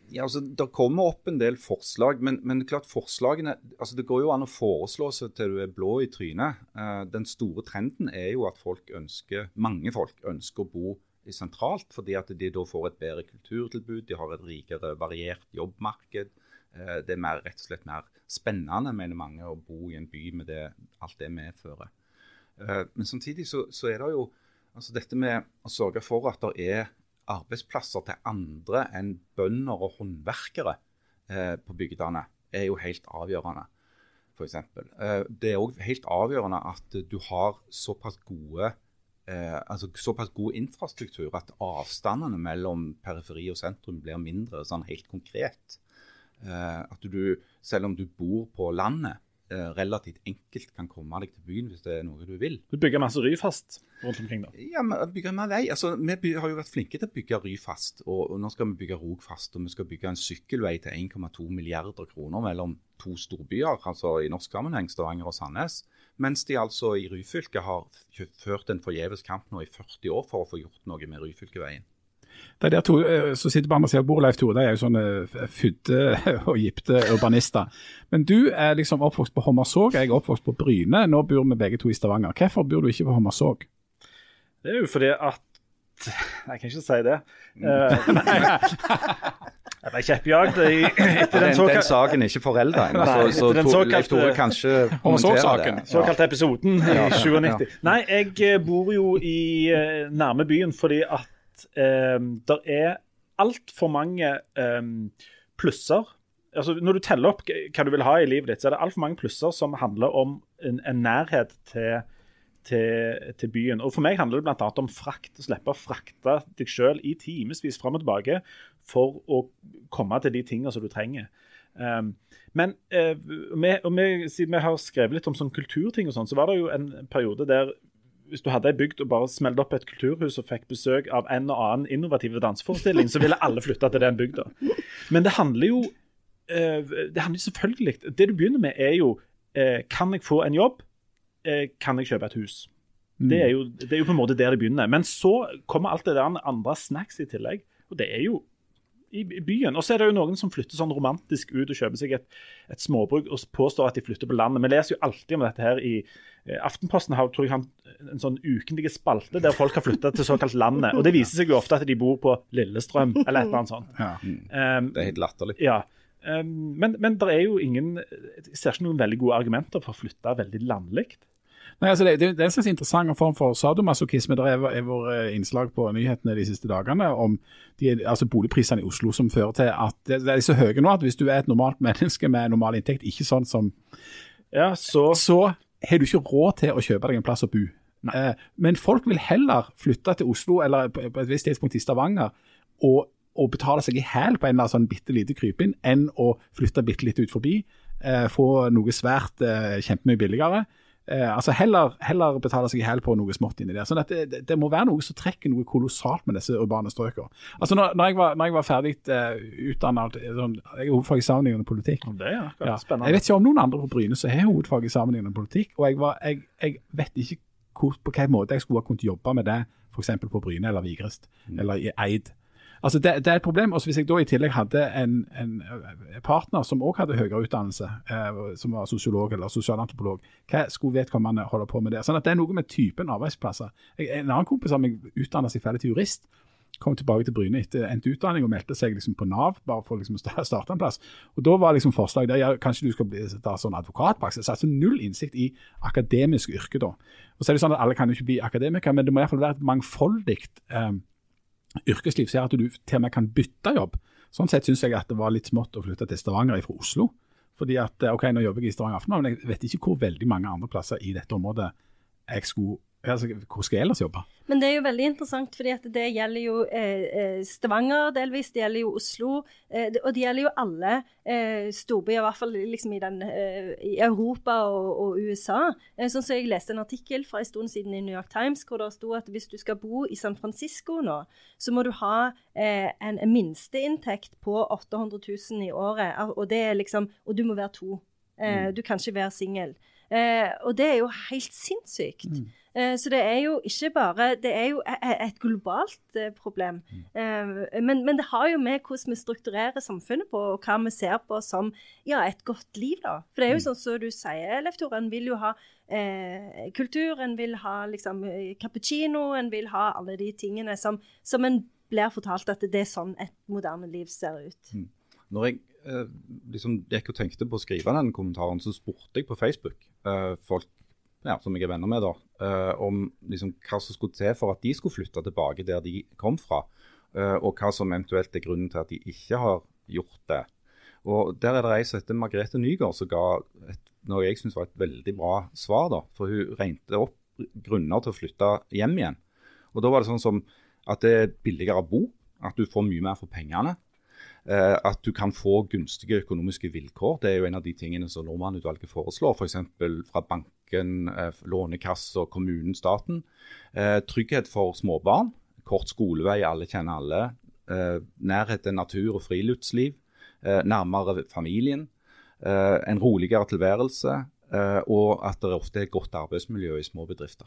Ja, altså, Det kommer opp en del forslag, men, men klart forslagene, altså det går jo an å foreslå seg til du er blå i trynet. Uh, den store trenden er jo at folk ønsker, mange folk ønsker å bo sentralt, fordi at de da får et bedre kulturtilbud, de har et rikere variert jobbmarked. Uh, det er mer, rett og slett mer spennende, mener mange, å bo i en by med det, alt det medfører. Uh, men samtidig så, så, er det jo altså dette med å sørge for at det er arbeidsplasser til andre enn bønder og håndverkere eh, på bygdene, er jo helt avgjørende. For eh, det er òg helt avgjørende at du har såpass gode eh, altså såpass god infrastruktur at avstandene mellom periferi og sentrum blir mindre, sånn helt konkret. Eh, at du, selv om du bor på landet, relativt enkelt kan komme deg til byen hvis det er noe du vil. Du bygger masse Ryfast rundt omkring, da? Ja, bygger mer vei. Altså, vi har jo vært flinke til å bygge Ryfast, og, og nå skal vi bygge Rogfast. Og vi skal bygge en sykkelvei til 1,2 milliarder kroner mellom to storbyer, altså i norsk sammenheng Stavanger og Sandnes. Mens de altså i Ryfylke har ført en forgjeves kamp nå i 40 år for å få gjort noe med Ryfylkeveien. De der to eh, som sitter på andre siden av bordet, Leif Tore, de er jo sånne eh, fudde og gipte urbanister. Men du er liksom oppvokst på Hommersåk, jeg er oppvokst på Bryne. Nå bor vi begge to i Stavanger. Hvorfor bor du ikke på Hommersåk? Det er jo fordi at Jeg kan ikke si det. Uh, Jeg ble kjeppjagd etter den, såkalte den saken er ikke forelda ennå, så, så to, såkalte, Leif Tore kanskje kommenterer det. Såkalte episoden i 97. Nei, jeg eh, bor jo i nærme byen fordi at uh, det er altfor mange um, plusser. Altså, når du teller opp hva du vil ha i livet ditt, så er det altfor mange plusser som handler om en, en nærhet til til, til, byen. Og For meg handler det bl.a. om frakt. Å slippe å frakte deg sjøl i timevis fram og tilbake for å komme til de tingene som du trenger. Um, men uh, vi, vi, siden vi har skrevet litt om sånn kulturting, og sånn, så var det jo en periode der hvis du hadde ei bygd og bare smelte opp et kulturhus og fikk besøk av en og annen innovativ danseforestilling, så ville alle flytte til den bygda. Men det handler jo uh, det handler selvfølgelig Det du begynner med, er jo uh, Kan jeg få en jobb? Eh, kan jeg kjøpe et hus? Mm. Det, er jo, det, er jo, på en måte der det begynner. Men så kommer alt det der andre snacks i tillegg. Og det er jo i, byen. Og så er det jo noen som flytter sånn romantisk ut og kjøper seg et, et småbruk og påstår at de flytter på landet. Vi leser jo alltid om dette her i eh, Aftenposten har tror jeg, han en sånn ukentlig spalte der folk har flytta til såkalt landet. Og det viser seg jo ofte at de bor på Lillestrøm eller et eller annet sånt. Ja. Um, det er helt latterlig. Ja. Um, men, men det er jo ingen Jeg ser ikke noen veldig gode argumenter for å flytte veldig landlig. Nei, altså det, det, er en slags interessant form for sadomasochisme. Det er, vært eh, innslag på nyhetene de siste dagene om de, altså boligprisene i Oslo som fører til at det, det er så høye nå at hvis du er et normalt menneske med normal inntekt, ikke sånn som ja, så... så har du ikke råd til å kjøpe deg en plass å bo. Eh, men folk vil heller flytte til Oslo eller på et visst tidspunkt til Stavanger og, og betale seg i hæl på en eller annen sånn bitte lite krypinn, enn å flytte bitte litt ut forbi. Eh, få noe svært eh, kjempemye billigere. Eh, altså heller, heller, betale seg i hæl på noe smått inni der. sånn at det, det, må være noe som trekker noe kolossalt med disse urbane strøkene. Altså når, når, jeg var, når jeg var ferdig eh, utdannet sånn, Jeg er hovedfag i sammenhengende politikk. Det ja, spennende. Jeg vet ikke om noen andre på Bryne som har hovedfag i sammenhengende politikk. Og jeg, var, jeg, jeg vet ikke hvor, på hvilken måte jeg skulle ha kunnet jobbe med det f.eks. på Bryne eller Vigrest mm. eller i Eid. Altså det, det, er et problem. Også hvis jeg da i tillegg hadde en, en partner som òg hadde høyere utdannelse, eh, som var sosiolog eller sosialantropolog, hva skulle vedkommende holde på med det? Sånn at Det er noe med typen arbeidsplasser. En annen kompis av meg utdanna seg ferdig til jurist. Kom tilbake til Bryne etter endt utdanning og meldte seg liksom på Nav bare for liksom å starte en plass. Og Da var liksom forslaget der ja, kanskje du skal bli da, sånn advokatpraksis. Altså null innsikt i akademisk yrke da. Og så er det sånn at Alle kan jo ikke bli akademikere, men det må iallfall være et mangfoldig eh, yrkesliv ser at du til og med kan bytte jobb. Sånn sett syns jeg at det var litt smått å flytte til Stavanger fra Oslo. Fordi at, ok, Nå jobber jeg i Stavanger Aftenblad, men jeg vet ikke hvor veldig mange andre plasser i dette området jeg skulle altså, hvor skal jeg ellers jobbe? Men det er jo veldig interessant, fordi det gjelder jo eh, eh Stavanger delvis, det gjelder jo Oslo. Eh, og det gjelder jo alle eh, storbyer, i hvert fall liksom i, den, eh, i Europa og, og USA. Eh, sånn som Jeg leste en artikkel fra en stund siden i New York Times hvor det sto at hvis du skal bo i San Francisco nå, så må du ha en, en minsteinntekt på 800 000 i året. Og, det er liksom, og du må være to. Mm. Du kan ikke være singel. Og det er jo helt sinnssykt. Mm. Eh, så det er jo ikke bare Det er jo e, e, et globalt eh, problem. Mm. Men, men, det har jo med hvordan vi strukturerer samfunnet på, og hva vi ser på som ja, et godt liv. da. For det er jo mm. sånn som du sier, Leif Tore, en vil jo ha eh, kultur, en vil ha liksom cappuccino, en vil ha alle de tingene som, som en blir fortalt at det er sånn et moderne liv ser ut. Mm. Når jeg eh, liksom gikk og tenkte på å skrive den kommentaren, så spurte jeg på Facebook eh, folk ja, som jeg er venner med, da, eh, om liksom, hva som skulle til for at de skulle flytte tilbake der de kom fra. Uh, og hva som eventuelt er grunnen til at de ikke har gjort det. Og Der er det ei som heter Margrethe Nygaard som ga et, noe jeg syns var et veldig bra svar. da, For hun regnet opp grunner til å flytte hjem igjen. Og Da var det sånn som at det er billigere å bo, at du får mye mer for pengene. Uh, at du kan få gunstige økonomiske vilkår. Det er jo en av de tingene som Nordmann-utvalget foreslår. F.eks. For fra banken, eh, Lånekassa, kommunen, staten. Eh, trygghet for småbarn. Kort skolevei, alle kjenner alle. Eh, nærhet til natur og friluftsliv. nærmere familien. en roligere tilværelse. og at det ofte er godt arbeidsmiljø i små bedrifter.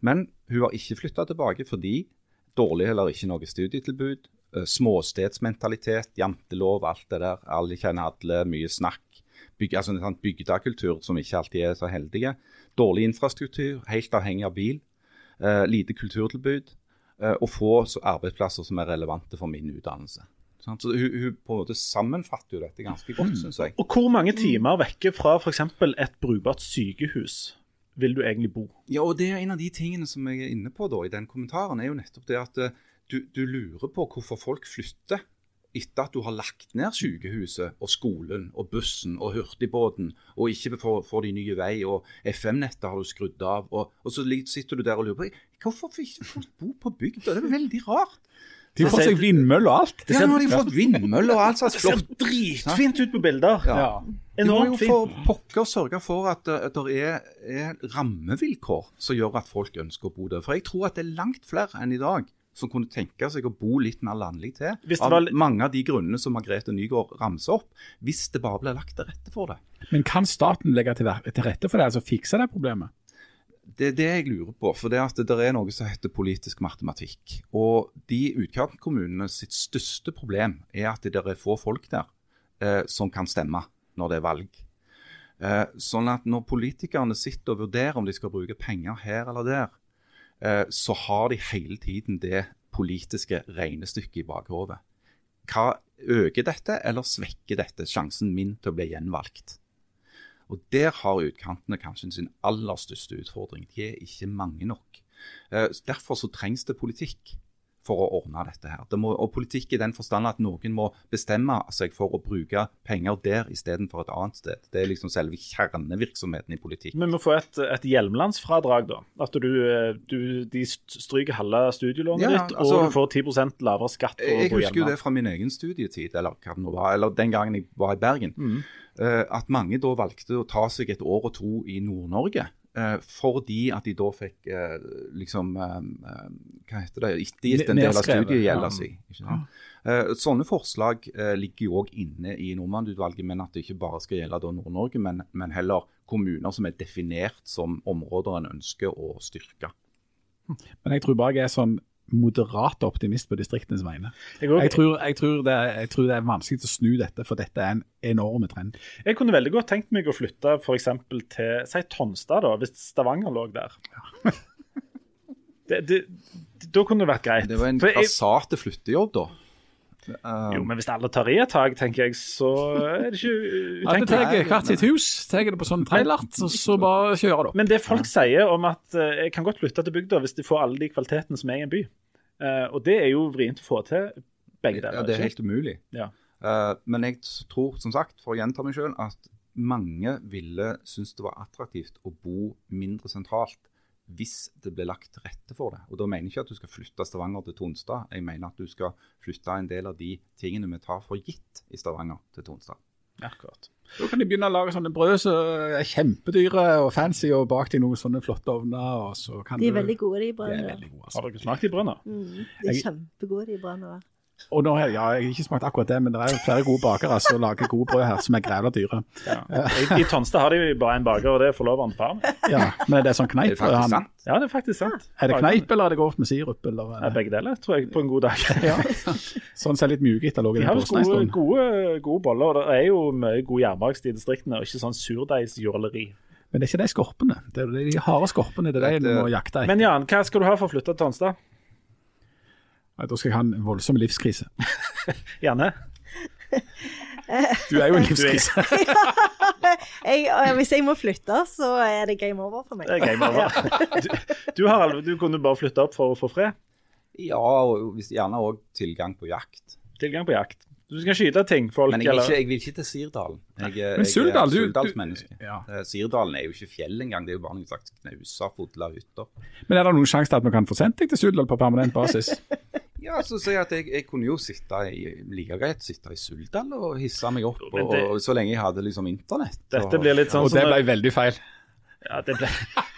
Men hun har ikke flytta tilbake fordi dårlig eller ikke noe studietilbud. Eh, småstedsmentalitet, jantelov, alt det der. Alle kjenner alle, mye snakk. Byg, altså en sånn bygdekultur som ikke alltid er så heldige. Dårlig infrastruktur, helt avhengig av bil. Eh, lite kulturtilbud. Eh, og få arbeidsplasser som er relevante for min utdannelse. Så hun, hun, på en måte sammenfatter jo dette ganske godt, syns jeg. Og Hvor mange timer vekke fra f.eks. et brukbart sykehus vil du egentlig bo? Ja, og det er En av de tingene som jeg er inne på da, i den kommentaren, er jo nettopp det at uh, du, du, lurer på hvorfor folk flytter etter at du har lagt ned sykehuset og skolen og bussen og hurtigbåten, og ikke får, får de nye vei, og FM-nettet har du skrudd av. Og, og, så sitter du der og lurer på hvorfor får ikke folk bo på bygda? Det er veldig rart. De får seg vindmølle og alt. Ja, nå har de fått vindmølle og alt slags flott. Det ser dritfint ut på bilder. Ja. Ja. Du må jo for pokker sørge for at, at det er, er, rammevilkår som gjør at folk ønsker å bo der. For jeg tror at det er langt flere enn i dag som kunne tenke seg å bo litt mer landlig til. Av var... mange av de grunnene som Margrethe Nygaard ramser opp. Hvis det bare blir lagt til rette for det. Men kan staten legge til, til rette for det, altså fikse det problemet? Det er det jeg lurer på. For det, at det er noe som heter politisk matematikk. Og de utkantkommunene sitt største problem er at det er få folk der eh, som kan stemme når det er valg. Eh, sånn at når politikerne sitter og vurderer om de skal bruke penger her eller der, så har de hele tiden det politiske regnestykket i bakhodet. Hva øker dette, eller svekker dette sjansen min til å bli gjenvalgt? Og Der har utkantene kanskje sin aller største utfordring. De er ikke mange nok. Eh, derfor så trengs det politikk for å ordne dette her. Det må, og politikk i den forstand at noen må bestemme seg for å bruke penger der istedenfor et annet sted. Det er liksom selve kjernevirksomheten i politikk. Men vi må få et, et hjelmlandsfradrag, da. At du, du, de stryker halve studielånet ja, ditt, altså, og du får 10% lavere skatt. Jeg husker jo det fra min egen studietid, eller var, eller den gangen jeg var i Bergen. Mm. Uh, at mange da valgte å ta seg et år og to i Nord-Norge. Uh, fordi at de da fikk uh, liksom Hva heter det Ettergitt en del av studiegjelda si. sånne forslag ligger jo òg inne i Nordmann-utvalget, men at det ikke bare skal gjelde Nord-Norge, men, men, heller kommuner som er definert som områder en ønsker å styrke. Men jeg tror bare jeg er sånn moderat optimist på distriktenes vegne. Jeg, jeg, tror, jeg, tror det, jeg, tror, det, er vanskelig å snu dette, for dette er en enorm trend. Jeg kunne veldig godt tenkt meg å flytte f.eks. til si Tonstad, da, hvis Stavanger lå der. Ja. det, det, da kunne det vært greit. Det var en krasate flyttejobb, da. Um, jo, men hvis alle tar i et tak, tenker jeg, så er det ikke utenkelig. Alle tar hvert sitt hus, tar det på sånn trailert, og så bare kjører du. Men det folk sier om at uh, jeg kan godt flytte til bygda hvis de får alle de kvalitetene som er i en by, og det er jo vrient å få til begge deler. Ja, det er helt umulig. Ja. Uh, men jeg tror, som sagt, for å gjenta meg sjøl, at mange ville synes det var attraktivt å bo mindre sentralt hvis det ble lagt til rette for det. Og Da mener jeg ikke at du skal flytte Stavanger til Tonstad. Jeg mener at du skal flytte en del av de tingene vi tar for gitt i Stavanger, til Tonstad. Akkurat. Da kan de begynne å lage sånne brød som er kjempedyre og fancy, og bak i noen sånne flotte ovner. de er veldig gode, de brødene. Altså. Har dere smakt de brødene? Mm, de er kjempegode, de brødene. Og nå, ja, Jeg har ikke smakt akkurat det, men det er jo flere gode bakere som lager gode brød her, som er grævla dyre. Ja. I, I Tonstad har de bare en baker, og det er forloveren far med. Ja, men det er sånn kneip? Det er sant. Ja, det er faktisk sant. Er det kneip, eller er det grovt med sirup? Eller? Ja, begge deler, tror jeg, på en god dag. ja. Sånn ser litt mjukt ut. De har gode, gode, gode boller, og det er jo mye god jernbakst i distriktene, og ikke sånn surdeigsjåleri. Men det er ikke de skorpene. Det er de harde skorpene det er de du må jakte etter. Men Jan, hva skal du ha for å flytte til Tonstad? Da skal jeg ha en voldsom livskrise. Gjerne. Du er jo en livskrise. jeg, hvis jeg må flytte, så er det game over for meg. Det er game over. du, du, Harald, du kunne bare flytte opp for å få fred? Ja, og gjerne òg tilgang på jakt. Tilgang på jakt. Du skal skyte ting, folk, Men jeg vil ikke, jeg vil ikke til Sirdalen. Jeg, Men Suldal, jeg er Suldalsmenneske. Ja. Eh, Sirdalen er jo ikke fjell engang, det er jo bare noen slags knauser, fodler hytter. Men er det noen sjanse til at vi kan få sendt deg til Suldal på permanent basis? Ja, så sier jeg at jeg, jeg, kunne jo sitte i, like greit sitte i Suldal og hisse meg opp, og, det, og, så lenge jeg hadde liksom internett. Dette blir litt sånn Og det ble veldig feil. Ja, det ble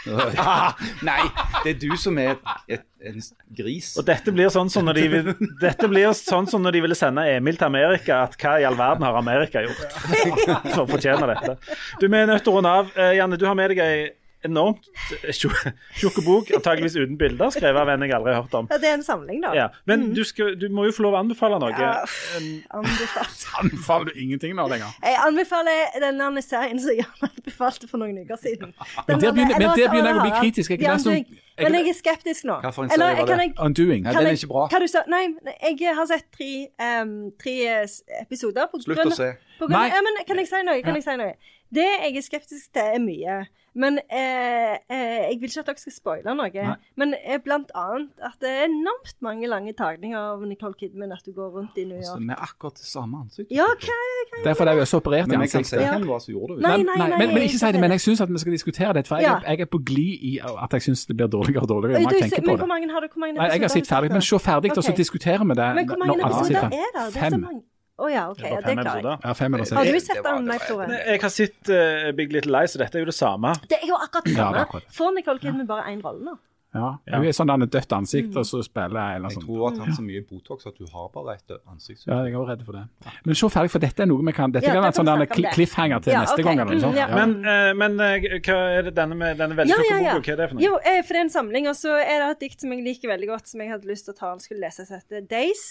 Nei, det er du som er et, en gris. Og dette blir sånn som når de, vil, dette blir sånn som når de ville sende Emil til Amerika, at hva i all verden har Amerika gjort for å fortjene dette? Du, Vi er nødt til å runde av. Uh, Janne, du har med deg ei enormt tjukk bok, antageligvis uten bilder, skrevet av en jeg aldri har hørt om. Ja, det er en samling, da. Ja. Men du, skal, du må jo få lov å anbefale noe. Ja, Anbefaler du ingenting nå lenger? Jeg anbefaler denne serien som Jan anbefalte for noen uker siden. Men der begynner- men der begynner jeg å bli kritisk. Jeg Jeg leser jeg- men jeg er skeptisk nå. Hva for en Eller, serie var det? jeg, Undoing. Nei, den er ikke bra. Sa? Nei, jeg har sett tre, um, tre episoder. På Slutt grunn- å se. På grunn, Nei. ja, men kan jeg si noe? Kan Ja. jeg si noe? Det jeg er skeptisk til, er mye. Men eh, eh, Jeg vil ikke at dere skal spoile noe. Nei. Men eh, blant annet at det er enormt mange lange tagninger av Nicole Kidman at du går rundt i New York. Altså, York. med akkurat det samme ansiktet. Ja, hva, hva Det er fordi også er så operert i Men jeg kan se hva som gjorde det. Nei, Men, nei, nei, nei, men, men ikke si det, men jeg syns at vi skal diskutere det. For jeg, Ja. jeg er på glid i at jeg syns det blir dårligere og dårligere. Du, jeg tenker men på hvor mange har du? Hvor mange Nei, jeg har sett ferdig, men se ferdig, og så diskuterer vi det. Men hvor mange når episoder er det? Det er så mange. Å ja, OK. det Ja, det klarer jeg. episoder. Ja, fem eller Har du sett den, Leif Tore? Jeg har sett uh, Big Little Lies, og dette er jo det samme. Det er jo akkurat det samme. Får Nicole Kidman bare én rolle nå? Ja. Ja. Hun er sånn et dødt ansikt, og så spiller jeg eller noe sånt. Jeg sånn. tror hun har tatt så mye Botox at du har bare et ansikt. Ja, jeg er redd for det. Men se ferdig, for dette er noe vi kan Dette Ja, kan være en sånn snakke cliffhanger til Ja, neste okay. gang. Eller noe sånt. Mm, ja. Men, uh, men uh, hva er det denne med denne veldig Ja, ja, ja. boka? Hva er det for noe? Jo, for det er en samling, og så er det et dikt som jeg liker veldig godt, som jeg hadde lyst til å ta og skulle lese, som heter Days,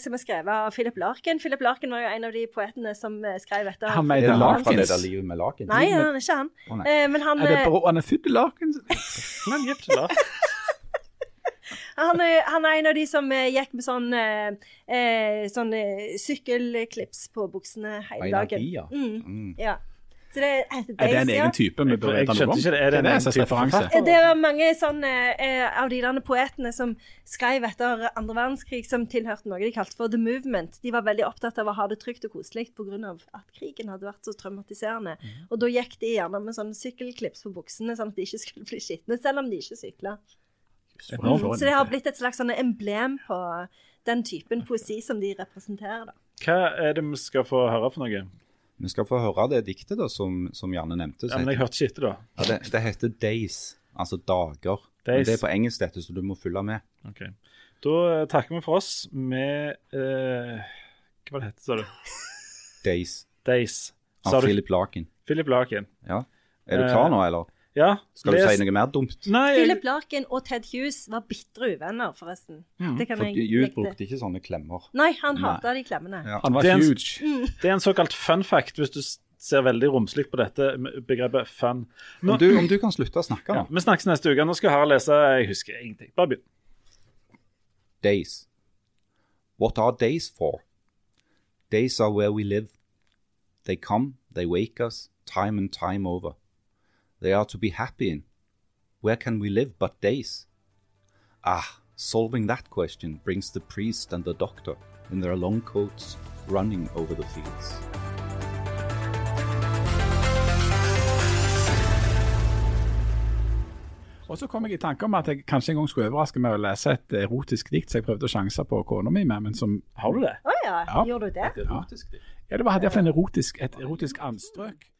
som er skrevet av Philip Larkin. Philip Larkin var jo en av de poetene som eh, skrev etter Han han det Larkins. livet med laken? Nei, han er ikke han. Oh. Eh, men han, Er det eh, han er født i Larkins? Men gift, da. han, er, han er en av de som eh, gikk med sånn, eh, eh, sånn eh, sykkelklips på buksene hele dagen. Ja, Mm, Mm. ja. Det heter Er det en egen type vi bør vite noe om? ikke det. Er det en type referanse? Det var mange sånne, eh, av de der poetene som skrev etter andre verdenskrig, som tilhørte noe de kalte for The Movement. De var veldig opptatt av å ha det trygt og koselig pga. at krigen hadde vært så traumatiserende. Mhm. Og da gikk de gjerne med sånne sykkelklips på buksene, sånn at de ikke skulle bli skitne, selv om de ikke sykla. Enormt. Så det har blitt et slags sånn emblem på den typen poesi som de representerer. da. Hva er det vi skal få høre for noe? Vi skal få høre det diktet da, som, som Janne nevnte. Ja, men jeg hørte ikke etter, da. ja, det, det heter Days, altså dager. Men Days. det er på engelsk dette, så du må følge med. Ok. Da eh, takker vi for oss med eh, Hva var det het, sa du? Days Days. Av Philip Larkin. Philip Larkin? Ja. Er du Eh, klar nå, eller? Ja. Skal du les- si noe mer dumt? Nei, jeg- Philip Larkin og Ted Hughes var bitre uvenner, forresten. Det kan For jeg Jude brukte ikke sånne klemmer. Nei, han hata de klemmene. Ja. Han var Det en- huge. det er en såkalt fun fact hvis du ser veldig romslig på dette begrepet fun. Nå, Om du, om du kan slutte å snakke ja, nå. vi snakkes neste uke. Nå skal Harald lese Jeg husker ingenting. Bare begynn. Days. What are days for? Days are where we live. They come, they wake us, time and time over. They are to be happy in. Where can we live but days? Ah, solving that question brings the priest and the doctor in their long coats running over the fields. Og så kom jeg i tanke om at jeg kanskje en gang skulle overraske med å lese et erotisk dikt som jeg prøvde å sjanse på kona mi med, men som Har du det? Å ja, Ja. gjorde du det? Ja, det var, hadde iallfall en et erotisk anstrøk.